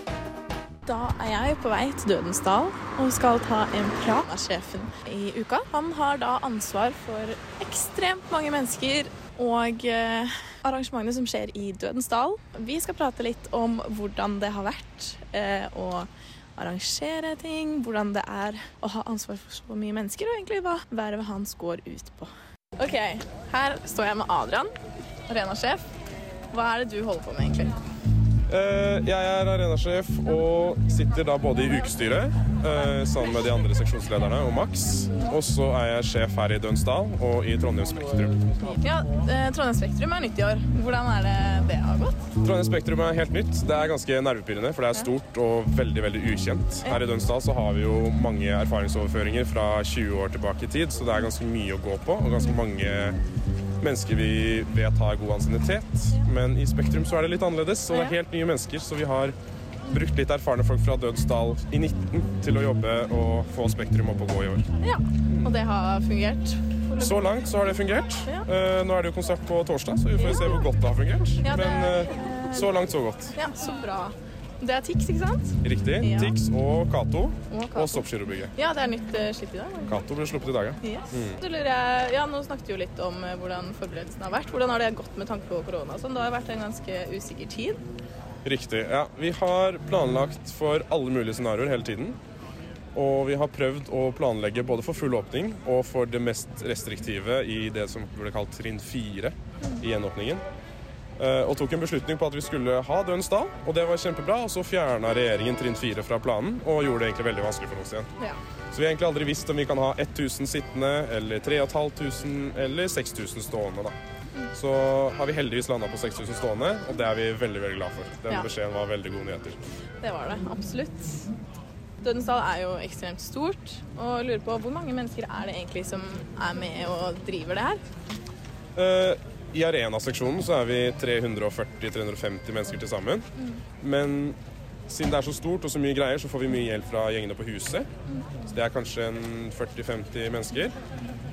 Da er jeg på vei til Dødens dal og skal ta en prat med sjefen i uka. Han har da ansvar for ekstremt mange mennesker og eh, arrangementene som skjer i Dødens dal. Vi skal prate litt om hvordan det har vært eh, arrangere ting, hvordan det er å ha ansvar for så mye mennesker, og egentlig hva vervet hans går ut på. OK, her står jeg med Adrian, arenasjef. Hva er det du holder på med, egentlig? Eh, Jeg er arenasjef og sitter da både i ukestyret eh, sammen med de andre seksjonslederne og Max. Og så er jeg sjef her i Dønsdal og i Trondheim Spektrum. Ja, eh, Trondheim Spektrum er nytt i år. Hvordan er det det har gått? Trondheim Spektrum er helt nytt. Det er ganske nervepirrende, for det er stort og veldig veldig ukjent. Her i Dønsdal så har vi jo mange erfaringsoverføringer fra 20 år tilbake i tid, så det er ganske mye å gå på, og ganske mange mennesker vi vet har god ansiennitet. Men i Spektrum så er det litt annerledes, og det er helt nye mennesker, så vi har brukt litt erfarne folk fra Dødsdal i 19 til å jobbe og få Spektrum opp og gå i år. Ja, Og det har fungert? Så langt så har det fungert. Eh, nå er det jo konsert på torsdag, så vi får se hvor godt det har fungert. Men eh, så langt, så godt. Ja, så bra. Det er Tix, ikke sant? Riktig. Ja. Tix og Cato Og og Soppgirobygget. Ja, det er nytt uh, slipp i dag. Cato ble sluppet i dag, ja. Yes. Mm. Så lurer jeg, ja, Nå snakket vi jo litt om eh, hvordan forberedelsen har vært. Hvordan har det gått med tanke på korona? Sånn? Det har vært en ganske usikker tid. Riktig. Ja, vi har planlagt for alle mulige scenarioer hele tiden. Og vi har prøvd å planlegge både for full åpning og for det mest restriktive i det som ble kalt trinn fire i gjenåpningen. Eh, Og tok en beslutning på at vi skulle ha Dønsdal, og det var kjempebra. Og så fjerna regjeringen trinn fire fra planen og gjorde det egentlig veldig vanskelig for oss igjen. Ja. Så vi har egentlig aldri visst om vi kan ha 1000 sittende, eller 3500, eller 6000 stående. da. Så har vi heldigvis landa på 6000 stående, og det er vi veldig veldig glad for. Den Ja. beskjeden var veldig gode nyheter. Det var det, absolutt. Dødensdal er jo ekstremt stort, og lurer på hvor mange mennesker er det egentlig som er med og driver det her? Eh, I arenaseksjonen så er vi 340-350 mennesker til sammen. Men siden det er så stort og så mye greier, så får vi mye hjelp fra gjengene på huset. Så det er kanskje en 40-50 mennesker.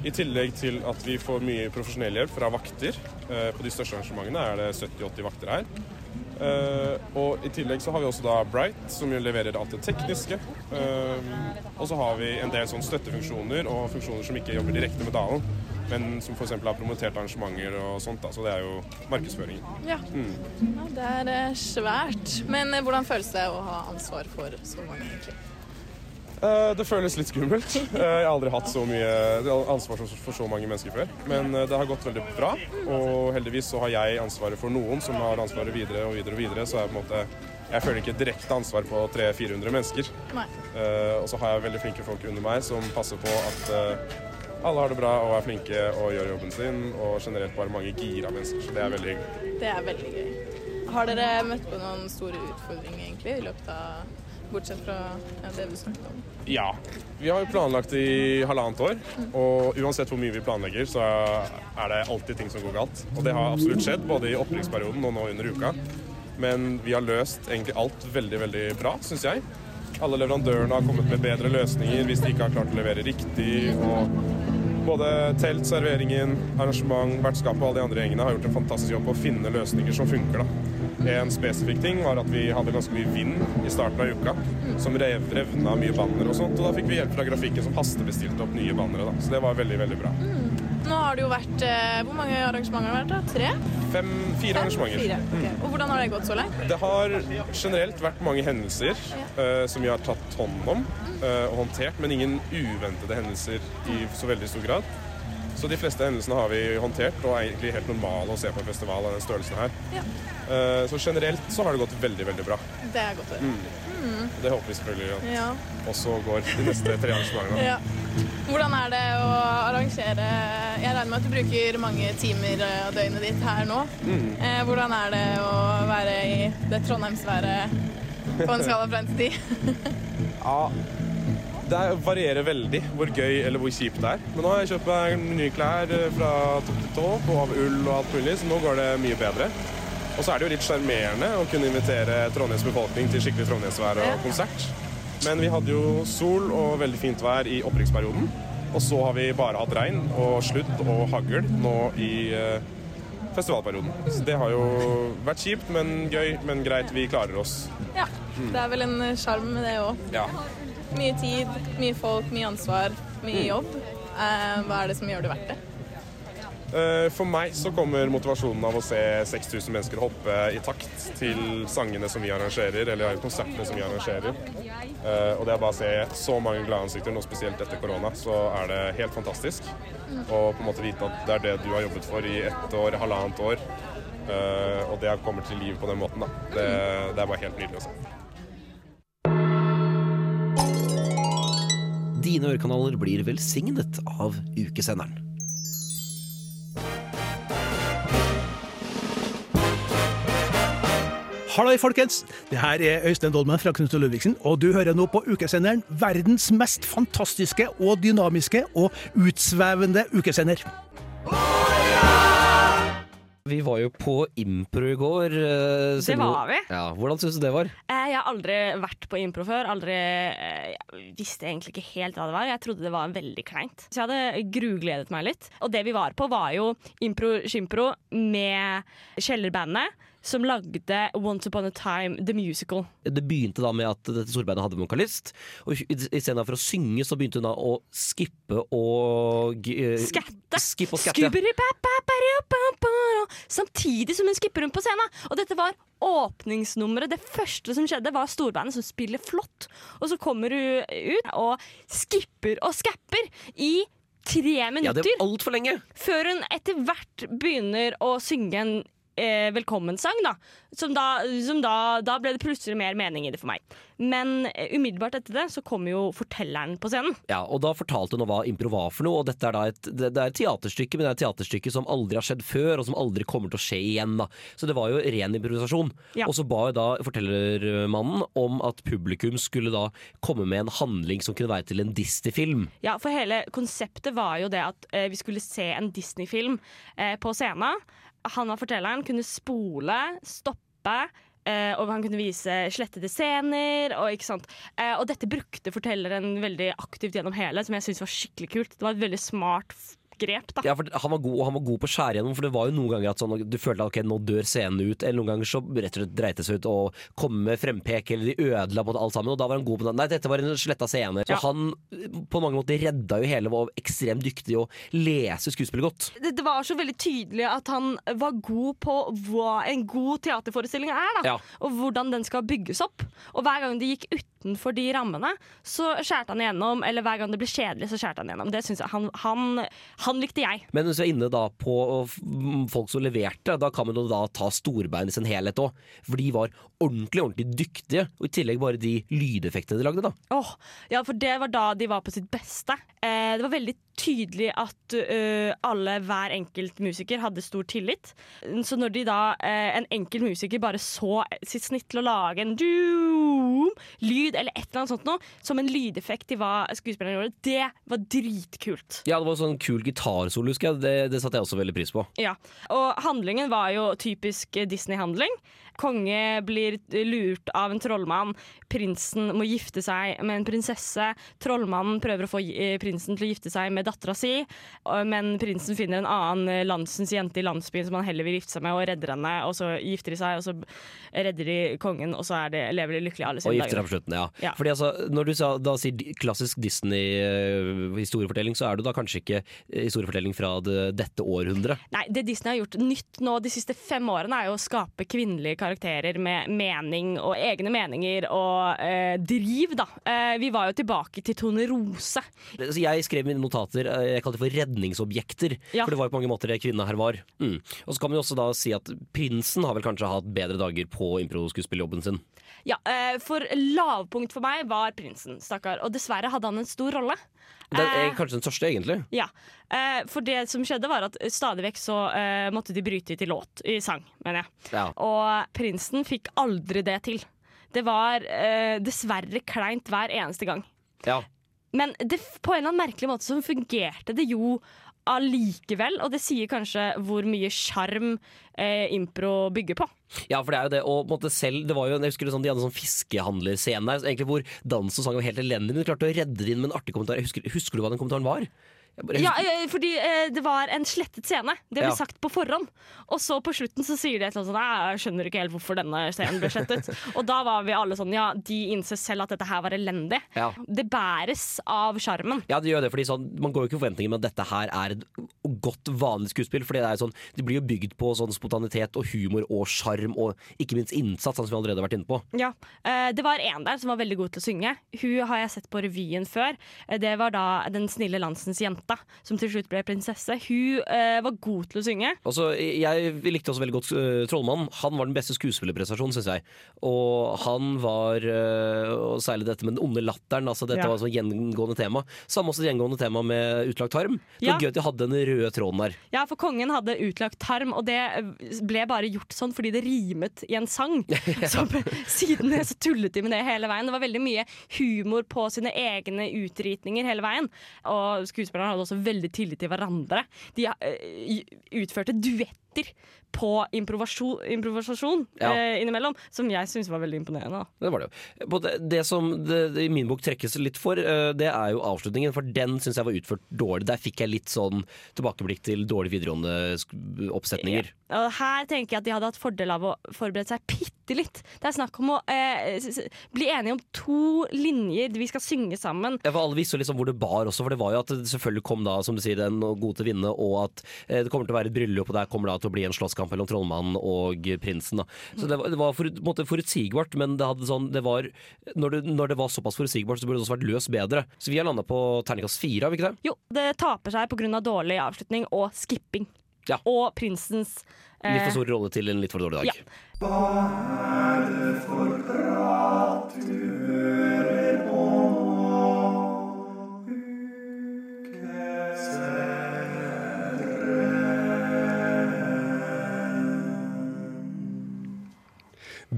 I tillegg til at vi får mye profesjonell hjelp fra vakter. Eh, På de største arrangementene er det 70-80 vakter her. Eh, og i tillegg så har vi også da Bright, som leverer alt det tekniske. Eh, og så har vi en del sånn støttefunksjoner og funksjoner som ikke jobber direkte med dalen, men som f.eks. har promotert arrangementer og sånt. Da. Så det er jo markedsføringen. Ja. Mm. ja det er eh, svært. Men eh, hvordan føles det å ha ansvar for så mange, egentlig? Eh, Det føles litt skummelt. Jeg har aldri hatt så mye ansvar for- så mange mennesker før. Men det har gått veldig bra, og heldigvis så har jeg ansvaret for noen som har ansvaret videre og videre og videre, så jeg på en måte jeg føler ikke direkte ansvar på 300-400 mennesker. Nei. Og så har jeg veldig flinke folk under meg som passer på at alle har det bra og er flinke og gjør jobben sin, og generelt bare mange gira mennesker, så det er veldig hyggelig. Det er veldig gøy. Har dere møtt på noen store utfordringer egentlig i løpet av Bortsett fra det du snakket om. Ja. Vi har jo planlagt i halvannet år, og uansett hvor mye vi planlegger, så er det alltid ting som går galt. Og det har absolutt skjedd, både i opprykksperioden og nå under uka. Men vi har løst egentlig alt veldig, veldig bra, syns jeg. Alle leverandørene har kommet med bedre løsninger hvis de ikke har klart å levere riktig. og både telt, serveringen, arrangement, vertskapet og alle de andre gjengene har gjort en fantastisk jobb på å finne løsninger som funker. da. En spesifikk ting var at vi hadde ganske mye vind i starten av uka, som rev, revna mye banner og sånt. Og da fikk vi hjelp fra grafikken som hastebestilte opp nye bannere. da. Så det var veldig, veldig bra. Nå har det jo vært eh, Hvor mange arrangementer har det vært? da? Tre? Fem, fire arrangementer. Fire. Okay. Og hvordan har det gått så langt? Det har generelt vært mange hendelser eh, som vi har tatt hånd om eh, og håndtert, men ingen uventede hendelser i så veldig stor grad. Så de fleste hendelsene har vi håndtert og er egentlig helt normale å se på en festival av den størrelsen her. Ja. Eh, så generelt så har det gått veldig, veldig bra. Det er godt å høre. Mm. Mm. Det håper vi selvfølgelig at Ja. også går de neste tre arrangementene. Ja. Hvordan er det å arrangere Jeg regner med at du bruker mange timer eh, av døgnet ditt her nå. Mm. Eh, hvordan er det å være i det trondheimsværet på en skala fra 1 til 10? Ja, det er- varierer veldig hvor gøy eller hvor kjipt det er. Men nå har jeg kjøpt meg nye klær eh, fra topp til tå på av ull og alt mulig, så nå går det mye bedre. Og så er det jo litt sjarmerende å kunne invitere Trondheims befolkning til skikkelig trondheimsvær og konsert. Men vi hadde jo sol og veldig fint vær i opprykksperioden. Og så har vi bare hatt regn og sludd og hagl nå i eh, festivalperioden. Så det har jo vært kjipt, men gøy, men greit. Vi klarer oss. Ja. Mm. Det er vel en sjarm med det òg. Ja. Mye tid, mye folk, mye ansvar, mye Mm. jobb. Eh, hva er det som gjør det verdt det? Eh, For meg så kommer motivasjonen av å se 6000 mennesker hoppe i takt til sangene som vi arrangerer, eller konsertene som vi arrangerer. Eh, Og det er bare å se så mange glade ansikter, nå spesielt etter korona, så er det helt fantastisk. Og på en måte vite at det er det du har jobbet for i ett år, halvannet år, og det kommer til liv på den måten. da. Det, det er bare helt nydelig å se. Dine ørekanaler blir velsignet av ukesenderen. Halløy, folkens! Det her er Øystein Dolmen fra Knut og Ludvigsen, og du hører nå på ukesenderen verdens mest fantastiske og dynamiske og utsvevende ukesender. Vi var jo på impro i går. Uh, Det var vi. Ja, hvordan syns du det var? Uh, Jeg har aldri vært på impro før. Aldri uh, Jeg visste egentlig ikke helt hva det var. Jeg trodde det var veldig kleint. Så jeg hadde grugledet meg litt. Og det vi var på, var jo impro-skimpro med Kjellerbandet, som lagde Once Upon a Time The Musical. Det begynte da med at dette storbeinet hadde vokalist. Og istedenfor å synge, så begynte hun da å skippe og eh, Skatte. Skip og skatte. Samtidig som hun skipper rundt på scenen. Og dette var åpningsnummeret. Det første som skjedde, var storbandet som spiller flott. Og så kommer hun ut og skipper og skapper i tre minutter. Ja, det det alt altfor lenge. Før hun etter hvert begynner å synge en eh, velkommensang, da. Som da, som da. Da ble det plutselig mer mening i det for meg. Men eh, umiddelbart etter det så kom jo fortelleren på scenen. Ja, og Da fortalte hun hva impro var for noe. og dette er da et, det, det er et teaterstykke, men det er et teaterstykke som aldri har skjedd før, og som aldri kommer til å skje igjen. da. Så det var jo ren improvisasjon. Ja. Og så ba jo da fortellermannen om at publikum skulle da komme med en handling som kunne være til en Disney-film. Ja, for hele konseptet var jo det at eh, vi skulle se en Disney-film eh, på scenen. Han var fortelleren, kunne spole, stoppe. Uh, og han kunne vise slettede scener. Og, ikke? Eh, og dette brukte fortelleren veldig aktivt gjennom hele, som jeg syntes var skikkelig kult. Det var et veldig smart grep. da Ja, for han var god, og han var god på å skjære gjennom, for det var jo noen ganger at sånn, du følte at ok, nå dør scenen ut, eller noen ganger så rett og slett dreit det seg ut å komme med frempek, eller de ødela på det alt sammen, og da var han god på det. Nei, dette var en sletta scene. Så Ja. han på mange måter redda jo hele, var ekstremt dyktig å lese skuespillet godt. det, det var så veldig tydelig at han var god på hva en god teaterforestilling er. da Ja. Og hvordan den skal bygges opp. Og hver gang det gikk utenfor de rammene, så skjærte han igjennom. Eller hver gang det ble kjedelig, så skjærte han igjennom. Det syns jeg han, han, han likte jeg. Men hvis vi er inne da på folk som leverte, da kan man jo da ta storbein i sin helhet òg. For de var ordentlig, ordentlig dyktige. Og i tillegg bare de lydeffektene de lagde, da. Åh, ja, for det var da de var på sitt beste. Eh, det var veldig tydelig at uh, alle, hver enkelt musiker, hadde stor tillit. Så når de da, eh, en enkelt musiker bare så sitt snitt til å lage en lyd eller et eller annet sånt noe, som en lydeffekt i hva skuespilleren gjorde, det var dritkult. Ja, det var sånn kul gitarsolo, husker jeg. Det, det satte jeg også veldig pris på. Ja, og handlingen var jo typisk Disney-handling. Konge blir lurt av en trollmann. Prinsen må gifte seg med en prinsesse. Trollmannen prøver å få eh, prinsen til å gifte seg med dattera si, men prinsen finner en annen eh, landsens jente i landsbyen som han heller vil gifte seg med, og redder henne. Og så gifter de seg, og så redder de kongen, og så er det, lever de lykkelig alle Og sine gifter seg på slutten, ja. Ja. Fordi altså, Når du sa, da sier klassisk Disney-historiefortelling, så er det da kanskje ikke eh, historiefortelling fra det, dette århundret. Nei, det Disney har gjort nytt nå de siste fem årene, er jo å skape kvinnelige karakterer med mening og egne meninger og eh, driv, da. Eh, vi var jo tilbake til Tone Rose. Jeg skrev mine notater, eh, jeg kalte det for redningsobjekter. Ja. For det var jo på mange måter det kvinna her var. Mm. Og så kan man jo også da si at prinsen har vel kanskje hatt bedre dager på impro-skuespillerjobben sin. Ja, eh, for lavpunkt for meg var prinsen, stakkar. Og dessverre hadde han en stor rolle. Det er Eh, kanskje den største, egentlig. Ja, for det som skjedde var at stadig vekk så måtte de bryte til låt, i sang, mener jeg. Ja. Og prinsen fikk aldri det til. Det var dessverre kleint hver eneste gang. Ja. Men det, på en eller annen merkelig måte så fungerte det jo allikevel, og det sier kanskje hvor mye sjarm eh, impro bygger på. Ja, for det er jo det. Og måte selv, det var jo, jeg husker det sånn, De hadde sånn fiskehandlerscene der, hvor dans og sang var helt elendig, men de klarte å redde det inn med en artig kommentar. Husker, husker du hva den kommentaren var? Bare Ja, eh, fordi eh, det var en slettet scene. Det ble Ja. sagt på forhånd. Og så på slutten så sier de et eller annet sånn Jeg skjønner ikke helt hvorfor denne scenen ble slettet. og da var vi alle sånn Ja, de innser selv at dette her var elendig. Ja. Det bæres av sjarmen. Ja, det gjør det, fordi sånn, Man går jo ikke i forventninger med at dette her er et godt, vanlig skuespill. Fordi det er sånn, det blir jo bygd på sånn spontanitet og humor og sjarm og ikke minst innsats, som vi allerede har vært inne på. Ja, eh, Det var en der som var veldig god til å synge. Hun har jeg sett på revyen før. Det var da Den snille landsens jente. Jenta som til slutt ble prinsesse. Hun eh, var god til å synge. Altså, jeg likte også veldig godt uh, Trollmannen. Han var den beste skuespillerprestasjonen, syns jeg. Og han var uh, Og særlig dette med den onde latteren. Altså, dette Ja. var et gjengående tema. Samme også gjengående tema med utlagt tarm. Det Ja. gøy at de hadde den røde tråden der. Ja, for kongen hadde utlagt tarm, og det ble bare gjort sånn fordi det rimet i en sang. Så siden det så tullet de med det hele veien. Det var veldig mye humor på sine egne utritninger hele veien. Og skuespillerne hadde også veldig tillit til hverandre. De utførte utførte duetter på improvisasjon, Ja. eh, innimellom, som jeg syns var veldig imponerende. da. Det var det jo. Det, det som det, i min bok trekkes litt for, eh, det er jo avslutningen. For den syns jeg var utført dårlig. Der fikk jeg litt sånn tilbakeblikk til dårlige videregående oppsetninger. Og her tenker jeg at de hadde hatt fordel av å forberede seg bitte litt. Det er snakk om å eh, bli enige om to linjer vi skal synge sammen. Ja, for Alle visste liksom hvor det bar også, for det var jo at det selvfølgelig kom da, som du sier, den gode til å vinne, og at eh, det kommer til å være et bryllup, og der kommer da til å bli en slåsskamp mellom trollmannen og prinsen. da. Så det var, det var for, på en måte forutsigbart, men det hadde sånn, det var, når, det, når det var såpass forutsigbart, så burde det også vært løst bedre. Så vi har landa på terningkast fire, har vi ikke det? Jo, det taper seg pga. dårlig avslutning og skipping. Ja. Og prinsens eh, Litt for stor rolle til en litt for dårlig dag. Ja. Det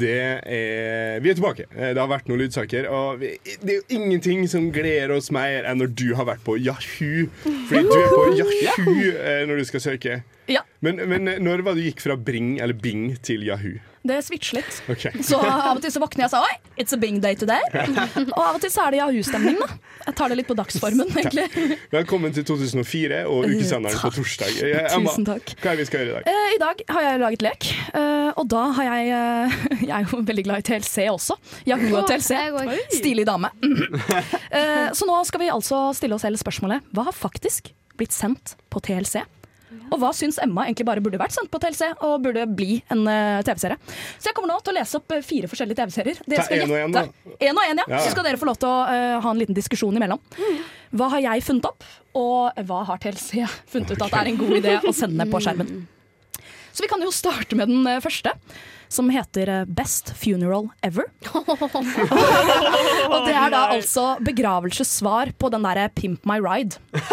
er Vi er tilbake. Eh, Det har vært noen lydsaker. Og vi, det er jo ingenting som gleder oss mer enn når du har vært på Yahoo. Fordi du er på Yahoo eh, når du skal søke. Ja. Men, men eh, når var det du gikk fra Bring eller Bing til Yahoo? Det switcher litt. Ok. Så av og til så våkner jeg og sa oi, it's a bing day today. Og av og til så er det jahu-stemning, da. Jeg tar det litt på dagsformen, egentlig. Velkommen til 2004 og ukesenderen på torsdag. Eh, Emma, Tusen takk. Hva er det vi skal gjøre i dag? Eh, I dag har jeg laget lek, eh, og da har jeg eh, Jeg er jo veldig glad i TLC også. Jahu og TLC. Stilig dame. Mhm. Eh, Så nå skal vi altså stille oss selv spørsmålet Hva har faktisk blitt sendt på TLC? Og hva syns Emma egentlig bare burde vært sendt på TLC og burde bli en uh, TV-serie? Så jeg kommer nå til å lese opp eh, fire forskjellige TV-serier. Dere skal en og en, gjette- Én og én, ja. Ja. Så skal dere få lov til å uh, ha en liten diskusjon imellom. Hva har jeg funnet opp, og hva har TLC funnet ut at det er en god idé å sende på skjermen? Så vi kan jo starte med den eh, første, som heter eh, Best Funeral Ever. Og det er da altså begravelsessvar på den derre Pimp My Ride.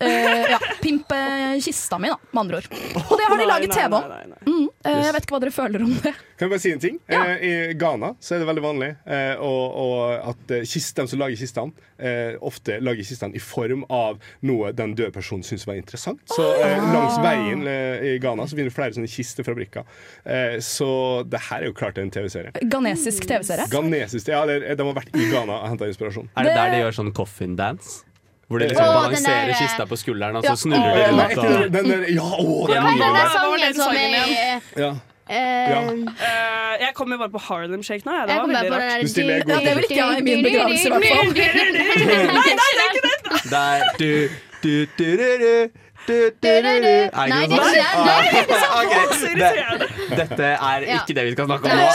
Eh, ja, Pimp eh, kista mi, da, med andre ord. Og det har de laget TV om. Mm, eh, jeg vet ikke hva dere føler om det. Kan jeg bare si en ting? Eh, I Ghana så er det veldig vanlig eh, og, og at eh, kist, de som lager kistene, ofte lager kistene i form av noe den døde personen syns var interessant. Så eh, langs veien i Ghana så finner du flere sånne kistefabrikker. Eh, så det her er jo klart en TV-serie. Ghanesisk TV-serie. Ghanesisk, ja, eller, de har vært i Ghana og henta inspirasjon. Er det der de gjør sånn coffin dance? Hvor de liksom oh, balanserer der- kista på skulderen, og Ja. så snurrer de rundt. nei, den- der- ja, å, den Ja, den der Sangen den som er? Ja. Uh, Ja. Eh, jeg kommer bare på Harlem Shake nå. Ja, det Jeg var veldig rart. Du stiller god. Ja, det vil ikke jeg i min begravelse, i hvert fall. Nei, nei, det er ikke det! Der, du, du, du, du, du, Nei, det er ikke det. Dette er ikke det vi skal snakke om nå.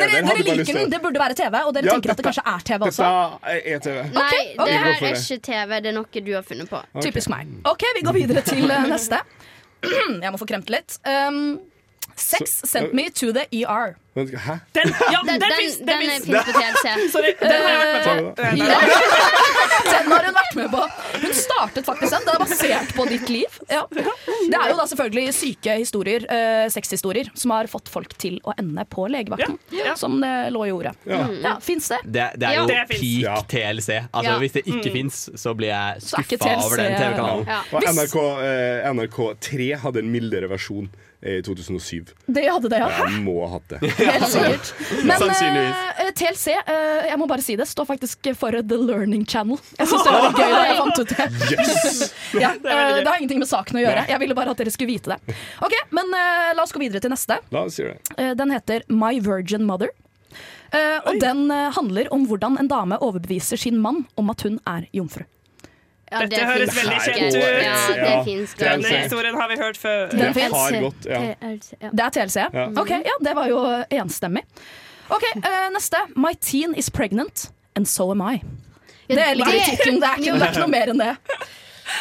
dere, liker den, det burde være TV, og dere tenker at det kanskje er TV også. Dette er TV. Nei, det her er ikke TV. Det er noe du har funnet på. Typisk meg. OK, vi går videre til eh, neste. Jeg må få kremt litt. Um, sex sent me to the ER. Hæ? Den, ja, Den, den, den, den, den på TLC. Sorry, den har jeg vært med på. Ja. Den har hun vært med på. Hun startet faktisk den. Den er basert på ditt liv. Ja. Det er jo da selvfølgelig syke historier, uh, sexhistorier, som har fått folk til å ende på legevakten. Som det lå i ordet. Ja. Ja, Fins det? Det, det er jo Det peak TLC. Altså, Ja. Hvis det ikke Mm. fins, så blir jeg skuffa over den TV-kanalen. Ja. NRK, eh, NRK3 hadde en mildere versjon i 2007. Det hadde det, ja. Jeg må ha hatt det. Helt sikkert. Men eh, TLC, uh, jeg må bare si det, står faktisk for The Learning Channel. Jeg syns det var gøy da jeg fant ut det. Yes! ja, uh, det har ingenting med saken å gjøre. Jeg ville bare at dere skulle vite det. Ok, Men eh, la oss gå videre til neste. La oss gjøre det. Eh, Den heter My Virgin Mother. Eh, og den eh, handler om hvordan en dame overbeviser sin mann om at hun er jomfru. Ja, Dette høres veldig kjent ut. Ja, det finnes Den Denne historien har vi hørt før. Det, Det har gått, ja. TLC, ja. Det er TLC? Ja. Ok, ja, Det var jo enstemmig. Ok, uh, Neste. My teen is pregnant, and so am I. Ja, Det det- Det, er ikke- det er ikke noe mer enn det.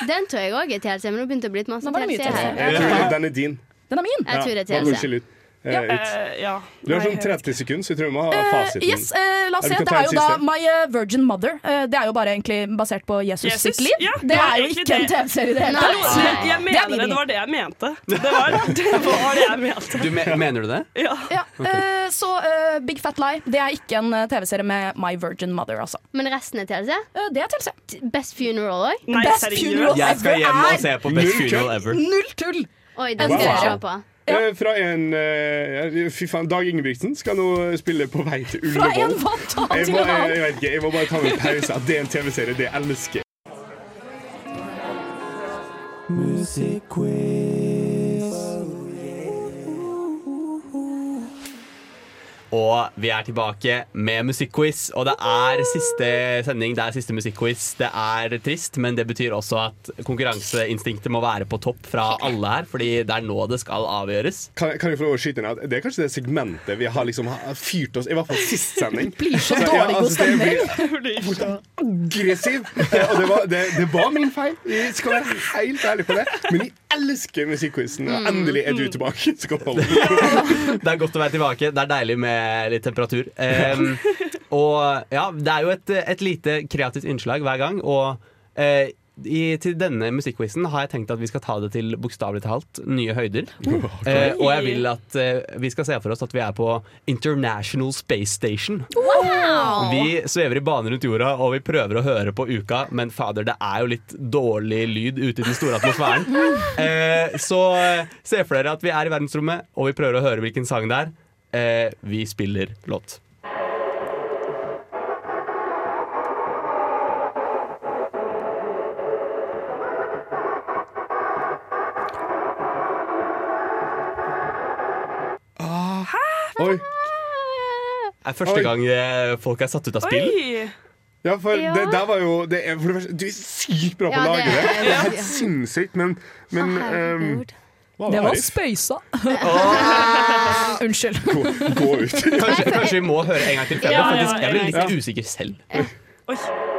Den tror jeg òg er TLC, men nå begynte det å bli masse det TLC her. Den er din. Den er min. Jeg tror det er TLC. Ut. Eh, Ja. Eh, ja. Du har sånn 30 sekunder, så jeg tror vi må ha fasiten. Uh, yes, uh, la oss se. Det er jo da. My eh, Virgin Mother. Uh, Det er jo bare egentlig basert på Jesus, Jesus? sitt liv. Ja, det det er jo ikke ikke en. TV-serie i det hele tatt. jeg, jeg er mener det. Det var det jeg mente. Det var det, var det jeg mente. Du me mener du det? Ja. Ja, eh, så eh, Big Fat Lie Det er ikke en eh, TV-serie med My Virgin Mother, altså. Men resten er TLC? det er TLC. Best Funeral òg? Best seriøst? Funeral Jeg skal Ever hjem og er se på Best Funeral Ever. Null tull! Oi, den skal jeg se på. Eh, Fra en eh, Fy faen, Dag Ingebrigtsen skal nå spille På vei til Fra en Ullevål. Til må- en jeg, annen. jeg vet ikke, jeg må bare ta meg en pause. At det er en TV-serie, det elsker jeg. Og vi er tilbake med musikkquiz. Og det er siste sending, det er siste musikkquiz. Det er trist, men det betyr også at konkurranseinstinktet må være på topp fra alle her. Fordi det er nå det skal avgjøres. Kan, kan jeg få lov å skyte inn at Det er kanskje det segmentet vi har liksom fyrt oss I hvert fall sist sending. Blir så Så, ja, dårlig god altså, det stemning. blir- aggressiv. Og det var, det, det var min feil. Jeg skal være helt ærlig på det. Men jeg elsker musikkquizen, og endelig er du tilbake. Skål. Det er godt å være tilbake. Det er deilig med litt temperatur. Um, og ja, det er jo et, et lite kreativt innslag hver gang. Og eh, i, til denne musikkquizen har jeg tenkt at vi skal ta det til bokstavelig talt nye høyder. Eh, og jeg vil at eh, vi skal se for oss at vi er på International Space Station. Wow! Vi svever i bane rundt jorda, og vi prøver å høre på uka, men fader, det er jo litt dårlig lyd ute i den store atmosfæren. Eh, så eh, se for dere at vi er i verdensrommet, og vi prøver å høre hvilken sang det er. Eh, vi spiller låt. Oi. Det er første Oi. gang eh, folk er satt ut av spill. Oi! Ja, for Ja. det der var jo det er, for det første, Du er sykt bra på å ja, lage det. er- Det er ja. helt sinnssykt, men, men Å, ehm, Det var spøysa. Unnskyld. Gå, gå ut. Kanskje, kanskje vi må høre en gang til? Jeg, Ja, ble ja, faktisk, jeg ble litt usikker selv. Oi.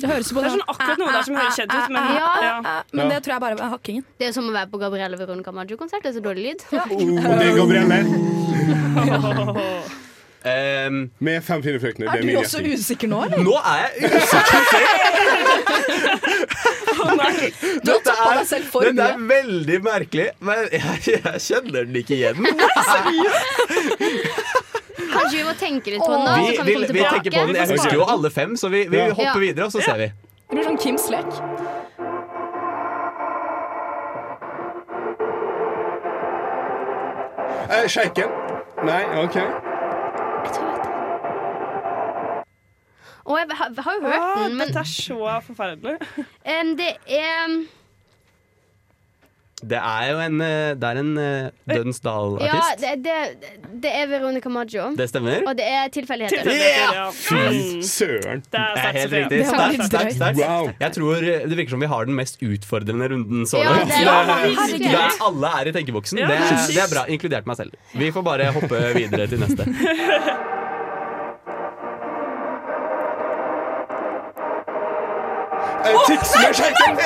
Det høres på Det er sånn akkurat noe der som høres kjent ut, men Ja. ja. Men det tror jeg bare er hakkingen. Det er som å være på Gabrielle Veronica Maggio-konsert. Det er så dårlig lyd. Oh, det er Gabrielle. um, Med fem fine frøkner. Er er du også gjetting. usikker nå, eller? nå er jeg usikker Du har tappa deg selv for mye. mye. er veldig merkelig, men jeg, jeg kjenner den ikke igjen. Kanskje vi må tenke litt på den, da, Vi, så kan vi vi, komme vi tenker på den. Jeg husker jo alle fem, så vi, vi Ja. hopper videre, og så ser vi. Det blir sånn Kims lek. Eh, Sjeiken. Nei, OK. Jeg tror jeg vet det. Å, jeg har, har jo hørt Ah, den, men dette er så forferdelig. em, det er Det er jo en, eh, det er en eh, Dødens Ja, det, det, det er Veronica Maggio. Det stemmer. Og det er tilfeldigheter. Fy søren. Det er Det er helt riktig. Sterkt, sterkt, sterkt. Wow. Jeg tror det virker som vi har den mest utfordrende runden så Ja, langt. det er Det- er alle er i tenkeboksen. Ja, Det, det er bra, inkludert meg selv. Vi får bare hoppe videre til neste. Sjeiken.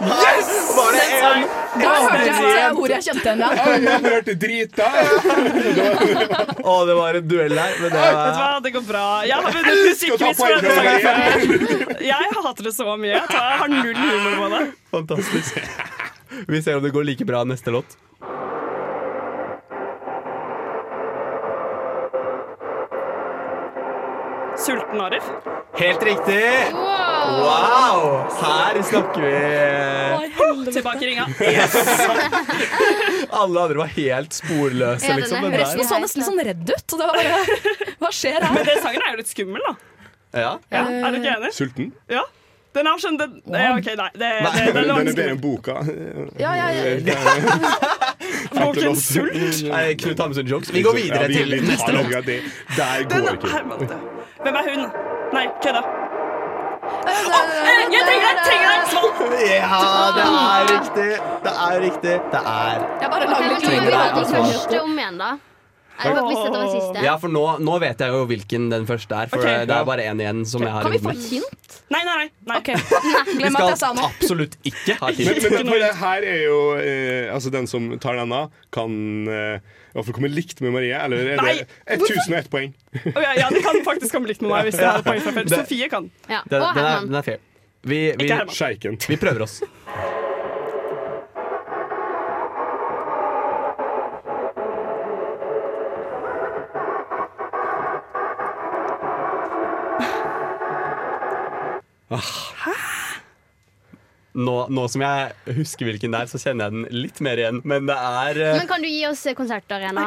Yes! Var det en? Da hørte jeg ordet jeg kjente igjen. Ja. Jeg hørte drita. Å, det var en duell her. Men det Vet du var hva, det går bra. Jeg har vunnet musikkquiz for denne sangen før. Jeg hater det så mye. Jeg tar- jeg har null humor på det. fantastisk. Vi ser om det går like bra neste låt. Sulten Arif. Helt riktig! Wow! Her snakker vi Tilbake i ringa. Alle andre var helt sporløse, Ja, den er liksom. Der. Resten så nesten litt sånn redd ut. Og det var bare, hva skjer Men den sangen er jo litt skummel, da. Ja. Ja, er du ikke enig? Sulten. Ja. Den har skjønt den, ja, OK, nei. Det, det, Den den er bedre enn boka. Ja, ja, ja. Boken Sult. Nei, Knut Hamsun-jokes. Vi går videre Ja, vi- til neste låt. det. Der Den går er ikke. Hvem er hun? Nei, kødda. Jeg trenger deg! Trenger deg! Ja, det er riktig! Det er riktig. Det er Jeg bare lager litt her, de altså. første om igjen, da. Eller hvis det var siste. Ja, for nå, nå vet jeg jo hvilken den første er. For okay, det er bare én igjen som jeg har Kan vi få et hint? Nei, nei, nei. nei. Vi Glem at jeg sa skal noe. absolutt ikke ha hint. men for det her er jo eh, Altså Den som tar denne, kan eh, i hvert fall komme likt med Marie. Eller er det 1001 poeng? Oh, ja, ja, det kan faktisk komme likt med meg hvis jeg har poeng fra før. Sofie kan. Ja. Den, den, er, den er fair. Vi, vi, Ikke vi prøver oss. Nå, nå som jeg husker hvilken det er, så kjenner jeg den litt mer igjen. Men det er uh, Men kan du gi oss konsertarena?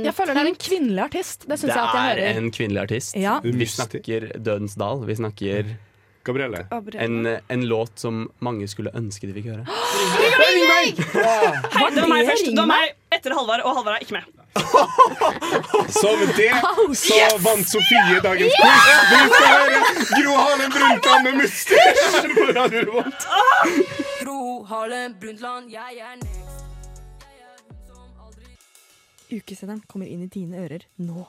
Jeg føler det er en kvinnelig artist. Det Det jeg at jeg er hører. en kvinnelig artist. Ja. Vi snakker Dødens Dal. Vi snakker Gabrielle. en, en låt som mange skulle ønske de fikk høre. Ring meg! Hei, det var meg først. Det var meg etter Halvard, og Halvard er ikke med. Så med det så vant Sofie dagens quiz. Vi skal høre Gro Harlem Brundtland med 'Mustache' på Radio Revolt. Gro Harlem Brundtland, jeg er next. Ukesenderen kommer inn i dine ører nå.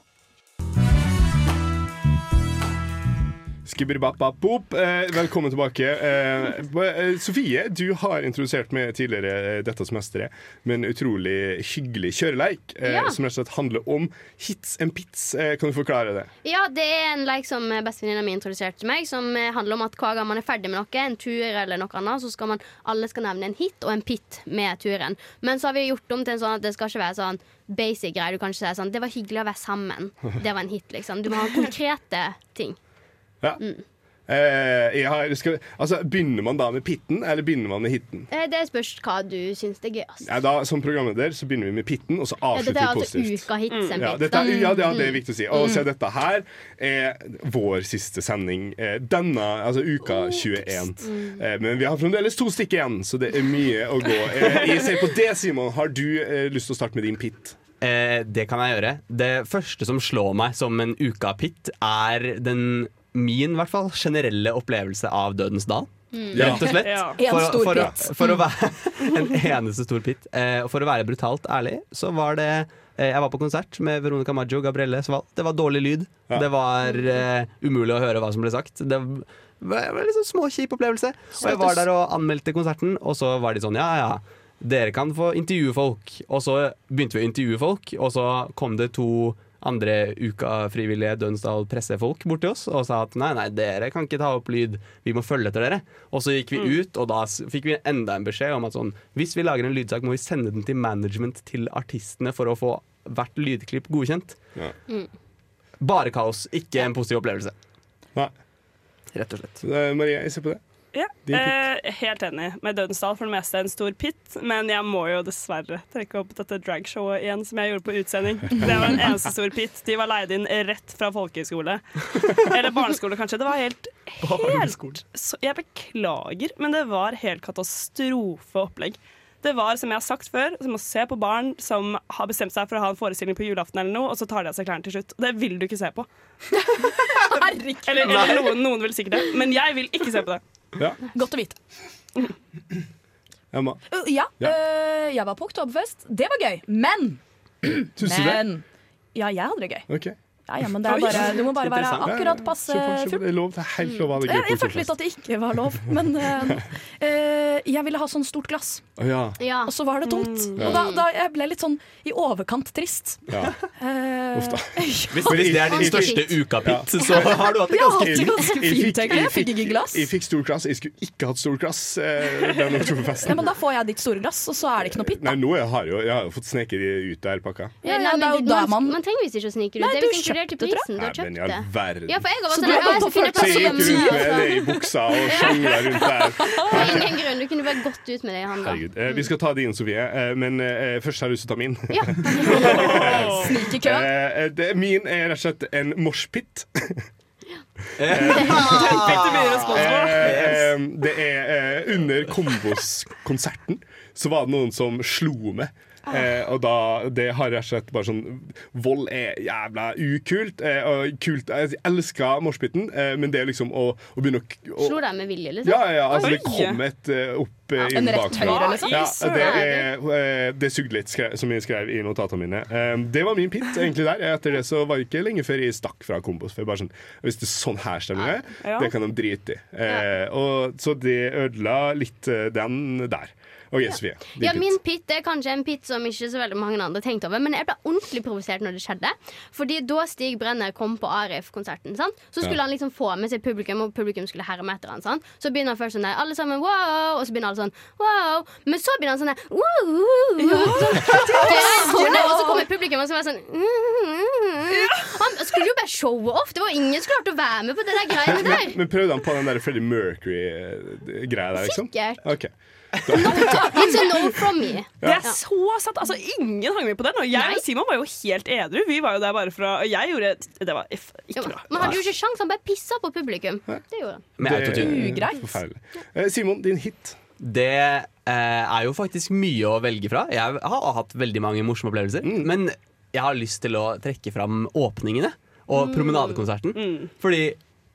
Skibberibapapop. Eh, velkommen tilbake. Eh, eh, Sofie, du har introdusert meg tidligere dette semesteret med en utrolig hyggelig kjøreleik Ja. som rett og slett handler om hits and pits. Kan du forklare det? Ja, det er en leik som bestevenninna mi introduserte til meg, som handler om at hver gang man er ferdig med noe, en tur eller noe annet, så skal man alle skal nevne en hit og en pit med turen. Men så har vi gjort om til en sånn at det skal ikke være sånn basic greier. Du kan ikke si sånn 'Det var hyggelig å være sammen'. Det var en hit, liksom. Du må ha konkrete ting. Ja. Eh, jeg har, skal, altså, begynner man da med pitten, eller begynner man med hitten? Eh, Det spørs hva du syns er gøyest. Ja, da, som programleder så begynner vi med pitten, og så avslutter Dette er vi altså positivt. uka hits mm. Ja, dette, er- ja, det, ja, det er Mm. viktig å si. Og Mm. så dette her er vår siste sending. eh, Denne, altså uka 21. Mm. Eh, Men vi har fremdeles to stykker igjen, så det er mye å gå. Eh, Jeg ser på det, Simon. Har du eh, lyst til å starte med din pitt? Eh, det kan jeg gjøre. Det første som slår meg som en uka-pitt, er den min hvert fall, generelle opplevelse av Dødens dal. Mm. Rett og slett. Ja. En For, stor for, å- for å være en eneste stor pit. Eh, for å være brutalt ærlig, så var det eh, Jeg var på konsert med Veronica Maggio og Gabrielle Svald. Det var dårlig lyd. Ja. Det var eh, umulig å høre hva som ble sagt. Det var en liksom sånn småkjip opplevelse. Og jeg var der og anmeldte konserten, og så var de sånn ja, ja. Dere kan få intervjue folk. Og så begynte vi å intervjue folk, og så kom det to andre uka-frivillige Dønsdal pressefolk bort til oss og sa at nei, nei, dere kan ikke ta opp lyd, vi må følge etter dere. Og så gikk vi ut, og da fikk vi enda en beskjed om at sånn, hvis vi lager en lydsak, må vi sende den til management til artistene for å få hvert lydklipp godkjent. Ja. Mm. Bare kaos, ikke en positiv opplevelse. Nei. Rett og slett. Maria, Marie, jeg ser på det. Ja, eh, helt enig. Med Dødensdal. for det meste en stor pit, men jeg må jo dessverre trekke opp dette dragshowet igjen som jeg gjorde på utsending. Det var en eneste stor pit. De var leid inn rett fra folkehøyskole. Eller barneskole, kanskje. Det var helt, helt så, Jeg beklager, men det var helt katastrofeopplegg. Det var, som jeg har sagt før, som å se på barn som har bestemt seg for å ha en forestilling på julaften, eller noe, og så tar de av seg klærne til slutt. Og det vil du ikke se på. Eller, eller noen, noen vil sikkert det, men jeg vil ikke se på det. Ja. Godt å vite. Emma. Uh, ja, Ja. Uh, jeg var på Oktoberfest. Det var gøy. Men Syns du det? Ja, jeg hadde det gøy. Ok. Ja, ja, men det er bare, du må bare være akkurat passe full. Det er lov. Det er helt lov å ha det gøy Jeg, jeg følte litt at det ikke var lov, men uh, jeg ville ha sånn stort glass. Å, ja. Og så var det tomt. Mm. Og da, da jeg ble litt sånn i overkant trist. Ja. Eh, Uff da. Hvis, hvis det er din største uka-pit, så har du hatt det ganske hatt ganske Jeg fint, Jeg, Jeg fikk ikke glass. Jeg fikk stort glass. Jeg skulle ikke hatt stor glass Ja, men da får jeg ditt store glass, og så er det ikke noe pitt. Nei, nå jeg har jo, jeg har jo fått sneket det ut der pakka. Ja, Nei, men det er jo da man, man trenger visst ikke å snike det ut. Nei, er du visst inkludert til prisen. Du har kjøpt det. Ja, for jeg var Så sånn har «Ja, jeg på plass Så jeg på gikk med det i buksa og sjangla rundt der. Ingen grunn. Du kunne bare gått ut med det i handa. Eh, vi skal ta din, Sofie, eh, men eh, først har jeg lyst til å ta min. Ja. Snik i køen. Eh, det, min er rett og slett en moshpit. Eh, eh, det er eh, Under Kombos-konserten så var det noen som slo meg Eh, og da, det har jeg sett bare sånn Vold er jævla ukult. Eh, og kult Jeg elsker moshpiten, eh, men det er liksom å, å begynne å, å Slår deg med vilje, liksom? Ja, ja, altså det kom et eh, opp ja, En rett høyre, liksom? Ja, det, er, eh, det sugde litt, som jeg skrev i notatene mine. Eh, det var min pit egentlig der. Etter det så var det ikke lenge før jeg stakk fra Kombos. For jeg bare sånn, Hvis det er sånn her stemmer, er, Ja. det kan de drite i. Eh, og, så det ødela litt eh, den der. Og yes, Sofie. Ja, min pit er kanskje en pit som ikke så veldig mange andre tenkte over. Men jeg ble ordentlig provosert når det skjedde. Fordi da Stig Brenner kom på Arif-konserten, så skulle Ja. han liksom få med seg publikum, og publikum skulle herme etter han, sant? Så begynner han først sånn der, alle sammen wow, og så begynner alle sånn wow. Men så begynner han sånn der wow. Sånn, og så kommer publikum og så var sånn Han skulle jo bare showe off. Det var ingen som klarte å være med på det der greiene der. Men, men prøvde han på den der Freddie Mercury-greia der, liksom? Sikkert. Ok. It's a no from me. Det er så sant. Altså, ingen hang med på den. Og jeg og Simon var jo helt edru. Vi var jo der bare fra og Jeg gjorde Det var if, ikke bra. Man hadde jo ikke sjans, han bare pissa på publikum. Det gjorde han. Med. Det er Forferdelig. Eh, Simon, din hit? Det eh, er jo faktisk mye å velge fra. Jeg har hatt veldig mange morsomme opplevelser. Mm. Men jeg har lyst til å trekke fram åpningene og Mm. promenadekonserten. Fordi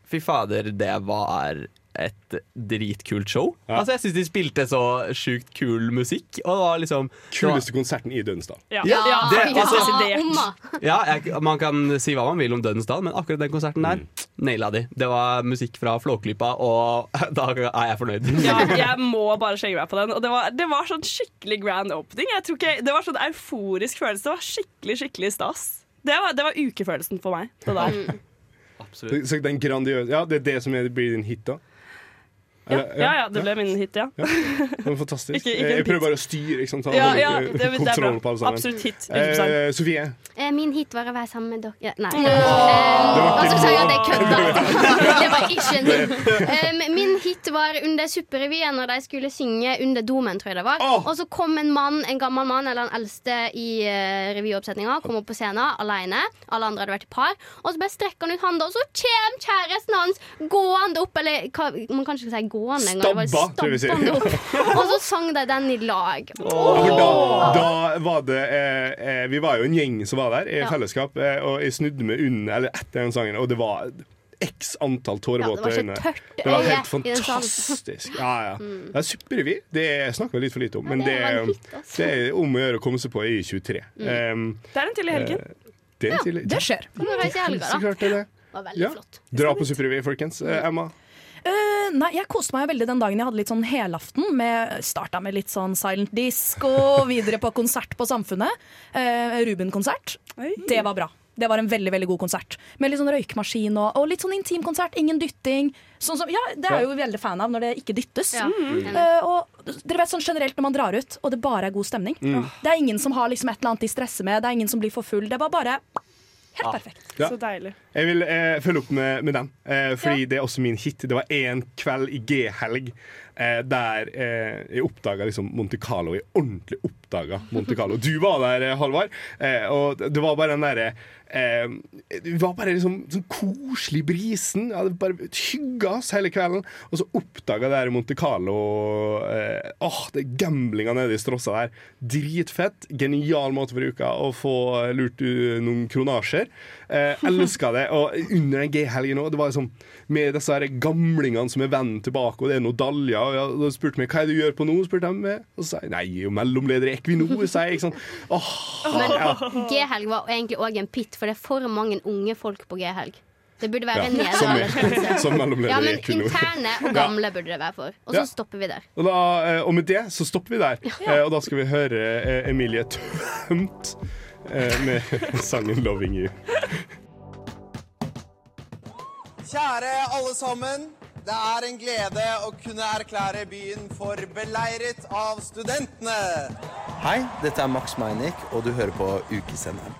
fy fader, det var et dritkult show. Altså Jeg syns de spilte så sjukt kul musikk. Og det var liksom Kuleste konserten i Dønsdal. Ja. Ja, Ja, det, altså, ja, jeg, Man kan si hva man vil om Dønsdal, men akkurat den konserten der naila de. Det var musikk fra Flåklypa, og da er jeg fornøyd. Ja, jeg må bare skjegge meg på den. Og det var, det var sånn skikkelig grand opening. Jeg tror ikke, det var sånn euforisk følelse. Det var skikkelig skikkelig stas. Det var, det var ukefølelsen for meg. Det der. Absolutt. så den grandiøse Ja, det er det som blir din hit, da? Ja, ja, ja, det ble min hit, ja. Det var fantastisk. Ikke- ikke jeg prøver bare å styre. Ikke sant? Ja, ja, det- det er bra. Absolutt hit. Eh, Sofie? Eh, Min hit var å være sammen med dere ja, Nei. Var Eh, og så sa jeg at jeg kødda. Det var ikke en hit. Eh, Min hit var under Supperevyen, når de skulle synge Under domen, tror jeg det var. Og så kom en mann, en gammel mann, eller den eldste i uh, revyoppsetninga, kom opp på scenen alene. Alle andre hadde vært i par. Og så bare strekker han ut handa, og så kommer kjæresten hans gående opp, eller hva, man kan ikke si gående det Stabba, tror vi sier. Og så sang de den i lag. Oh. da, da var det eh, eh, Vi var jo en gjeng som var der i Ja. fellesskap, eh, og jeg snudde meg under eller etter den sangen, og det var x antall Ja, det tårevåte var ikke øyne. tørt Det var øye helt i den salen. fantastisk. Ja, ja. Mm. Det er Supperevy. Det snakker vi litt for lite om, men det det, var hit, altså. det er om å gjøre å komme seg på i 23. Mm. Um, Det er en til i helgen. eh, det, ja, en det skjer. Kan du reise i helga, da? det det. Det var veldig Ja. flott. Dra på Supperevy, folkens. Eh, Emma? Eh, nei, jeg koste meg veldig den dagen jeg hadde litt sånn helaften. Med, starta med litt sånn silent disco, videre på konsert på Samfunnet. Uh, Ruben-konsert. Det var bra. Det var en veldig veldig god konsert. Med litt sånn røykmaskin og, og litt sånn intim konsert. Ingen dytting. Sånn som, ja, Det er jeg jo veldig fan av når det ikke dyttes. Ja. Mm. Uh, og dere vet sånn generelt når man drar ut, og det bare er god stemning. Mm. Det er ingen som har liksom et eller annet de stresser med, det er ingen som blir for full. Det var bare helt perfekt. Ja. Så deilig. Jeg vil eh, følge opp med, med den, eh, fordi det er også min hit. Det var én kveld i G-helg eh, der eh, jeg oppdaga liksom Monte Carlo. Jeg ordentlig oppdaga Monte Carlo. Du var der, eh, Halvard, eh, og det var bare den derre eh, Det var bare liksom sånn koselig brisen. Jeg hadde bare hygga oss hele kvelden. Og så oppdaga jeg der Monte Carlo eh, Åh, det gamblinga nede i Strossa der. Dritfett. Genial måte for uka å få lurt noen kronasjer. Eh, Elska det. Og under den G-helgen òg, det var liksom med disse her gamlingene som er vennen tilbake, og det er noen daljer. Og jeg, da spurte meg hva er det du gjør på nå, spurte de meg. Og så sa jeg nei, jeg er jo mellomleder i Equinor, sa jeg. Ikke sant? Åh, ja. Men G-helg var egentlig òg en pitt, for det er for mange unge folk på G-helg. Det burde være Ja, en er- nedre som mellomleder Ja, men interne og Ja. gamle burde det være for. Og så Ja. stopper vi der. Og, da, eh, og med det så stopper vi der. Ja. Og da skal vi høre eh, Emilie Tømt eh, med sangen 'Loving You'. Kjære alle sammen. Det er en glede å kunne erklære byen for beleiret av studentene. Hei, dette er Max Meinick, og du hører på Ukesenderen.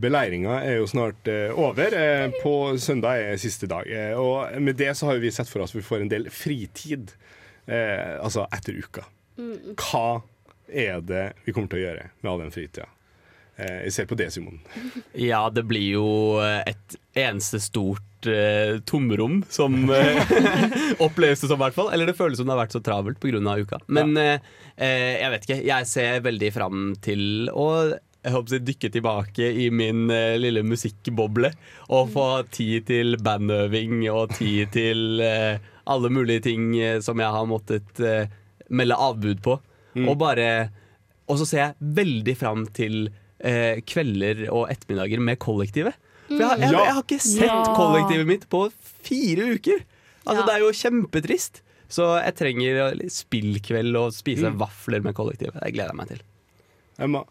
Beleiringa er jo snart eh, over. Eh, på søndag er siste dag. Eh, og med det så har vi sett for oss at vi får en del fritid. Eh, altså etter uka. Mm. Hva er det vi kommer til å gjøre med all den fritida? Eh, jeg ser på det, Simon. Ja, det blir jo et eneste stort eh, tomrom, som eh, oppleves det som, i hvert fall. Eller det føles som det har vært så travelt pga. uka. Men ja. eh, jeg vet ikke. Jeg ser veldig fram til å jeg håper jeg dykke tilbake i min eh, lille musikkboble og få tid til bandøving og tid til eh, alle mulige ting eh, som jeg har måttet eh, melde avbud på. Og bare Og så ser jeg veldig fram til eh, kvelder og ettermiddager med kollektivet. For jeg, har- jeg, Ja. jeg har ikke sett Ja. kollektivet mitt på fire uker. Altså Ja. Det er jo kjempetrist. Så jeg trenger spillkveld og spise Mm. vafler med kollektivet. Det gleder jeg meg til. Emma?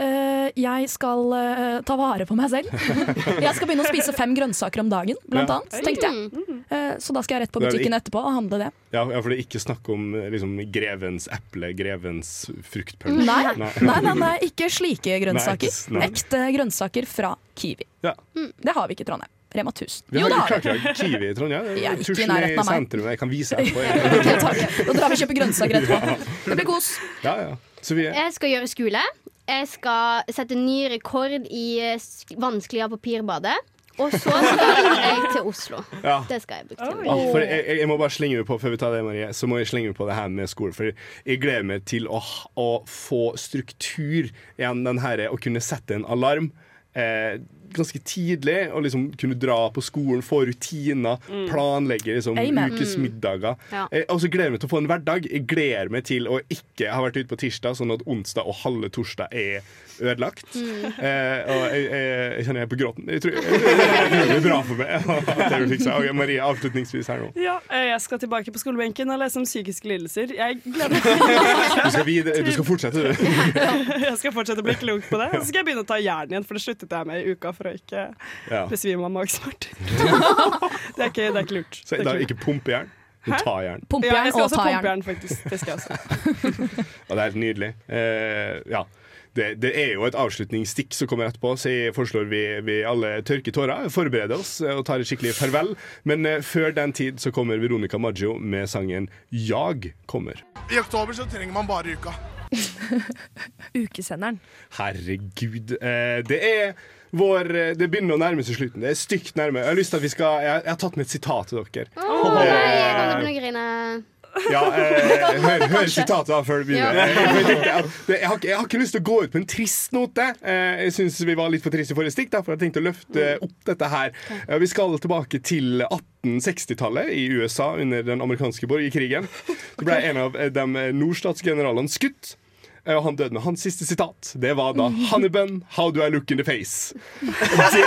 Eh, jeg skal eh, ta vare på meg selv. jeg skal begynne å spise fem grønnsaker om dagen, blant Ja. annet, tenkte jeg. Eh, så da skal jeg rett på butikken etterpå og handle det. Ja, ja, for det er ikke snakk om liksom, grevens eple, grevens fruktpunch. Nei, nei, nei, nei, ikke slike grønnsaker. Nei, nei. Ekte grønnsaker fra Kiwi. Ja. Det har vi ikke i Trondheim. Rema 1000. Vi Jo, har det jo har klart vi. har Kiwi i Trondheim. Jeg er ikke i nærheten av meg. sentrum. Jeg kan vise etterpå. okay, takk. Da drar vi og kjøper grønnsaker etterpå. Det blir kos. Ja, ja. Jeg skal gjøre skole. Jeg skal sette ny rekord i eh, sk- vanskelige papirbadet. Og så skal jeg til Oslo. Ja. Det skal jeg bruke til. Ah, jeg, jeg- må bare slenge meg på Før vi tar det, Marie Så må jeg slenge meg på det her med skole For jeg gleder meg til å, å få struktur Igjen den her Å kunne sette en alarm eh, Ganske tidlig å liksom kunne dra på skolen Få rutiner Mm. Planlegge liksom, ukesmiddager. Mm. Ja. Og så gleder jeg meg til å få en hverdag Jeg gleder meg til å ikke ha vært ute på tirsdag Sånn at onsdag og halve torsdag er ødelagt Mm. eh, Og jeg, jeg, jeg kjenner jeg er på gråten Jeg tror, det er bra for meg okay, Marie, avslutningsvis her nå Ja, eh, jeg skal tilbake på skolebenken og lese om psykiske lidelser. Jeg gleder Du skal, videre, du skal fortsette, du. Jeg skal fortsette å bli klok på det. Og så skal jeg begynne å ta jern igjen, for det sluttet jeg med i uka for å ikke Ja. besvime av magesmerter. Det er ikke, det er ikke lurt. Så Det er da ikke lurt. jern? Hæ? ta jern. ja, jeg skal også pumpe jern, faktisk. Det skal jeg også. ja, det er helt nydelig. Eh, ja. Det, det er jo et avslutningsstikk som kommer etterpå, så jeg foreslår vi, vi alle tørker tårer, forbereder oss eh, og tar et skikkelig farvel. Men eh, før den tid så kommer Veronica Maggio med sangen 'Jag kommer'. I oktober så trenger man bare uka. Ukesenderen. Herregud. Eh, det er vår eh, Det begynner å nærme seg slutten. Det er stygt nærme. Jeg har lyst til at vi skal Jeg, jeg har tatt med et sitat til dere. Å nei, jeg Eh, kommer til å grine. Ja, eh, hør, hør sitatet da før du begynner. Jeg, jeg, har, jeg har ikke lyst til å gå ut på en trist note. Eh, jeg syns vi var litt for triste i forrige stikk, derfor har jeg tenkt å løfte opp dette her. Eh, vi skal tilbake til 1860-tallet i USA under den amerikanske borgerkrigen. Så ble en av eh, de nordstatsgeneralene skutt. Eh, Og han døde med hans siste sitat. Det var da 'Honeybun, how do I look in the face?' Det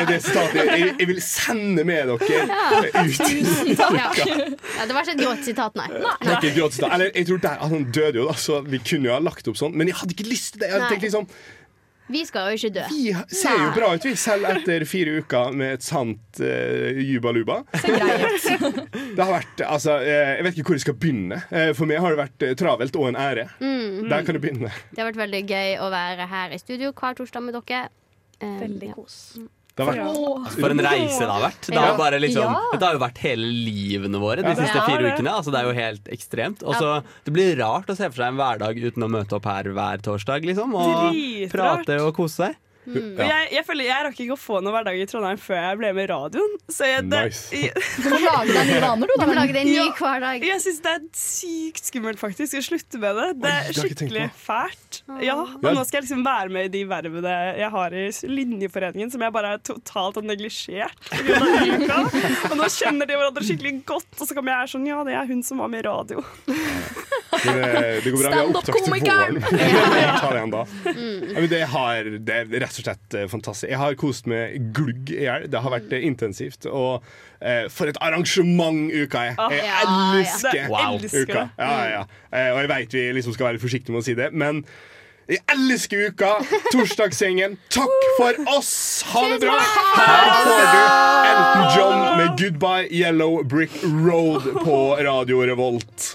er det sitatet jeg, jeg vil sende med dere ut. Tusen takk. Ja, det var ikke et gråtsitat, nei. Det er ikke et gråtesitat. Eller, jeg tror der, Han døde jo, da, så vi kunne jo ha lagt opp sånn. Men jeg hadde ikke lyst til det. Jeg hadde tenkt liksom Vi skal jo ikke dø. Vi ser jo bra ut, vi, selv etter fire uker med et sant uh, juba-luba. Det har vært, altså, eh, Jeg vet ikke hvor jeg skal begynne. Eh, for meg har det vært eh, travelt og en ære. Mm. Der kan du begynne. Det har vært veldig gøy å være her i studio hver torsdag med dere. Eh, Veldig kos. Det har vært Altså, for en reise det har vært. Det har, liksom, Ja. Dette har jo vært hele livene våre de siste fire ukene. Altså, det er jo helt ekstremt. Også, Det blir rart å se for seg en hverdag uten å møte opp her hver torsdag, liksom. Og prate og kose seg. Og Jeg, jeg føler jeg rakk ikke å få noen hverdag i Trondheim før jeg ble med i radioen. Så jeg, det, Nice. jeg, Du må lage deg nye vaner, du. Du må lage deg en ny Ja. hver dag. Jeg syns det er sykt skummelt faktisk å slutte med det. Det er det skikkelig fælt. Ja, og nå skal jeg liksom være med i de vervene jeg har i Linjeforeningen, som jeg bare er totalt har neglisjert. Og nå kjenner de hverandre skikkelig godt, og så kommer jeg her sånn Ja, det er hun som var med i radio. Eh, det går bra. Vi har opptak til Stand-up-komikeren! våren. Tar det igjen da. Mm. Ja, men det, har, det er rett og slett fantastisk. Jeg har kost med glugg i hjel. Det har vært eh, intensivt. Og eh, for et arrangement uka er! Jeg ja, ja. elsker ja. Wow. uka. Ja, ja, ja. Eh, og jeg vet vi liksom skal være forsiktige med å si det, men jeg elsker uka! Torsdagsgjengen, takk for oss! Ha det bra! Her får du Elton John med 'Goodbye Yellow Brick Road' på Radio Revolt.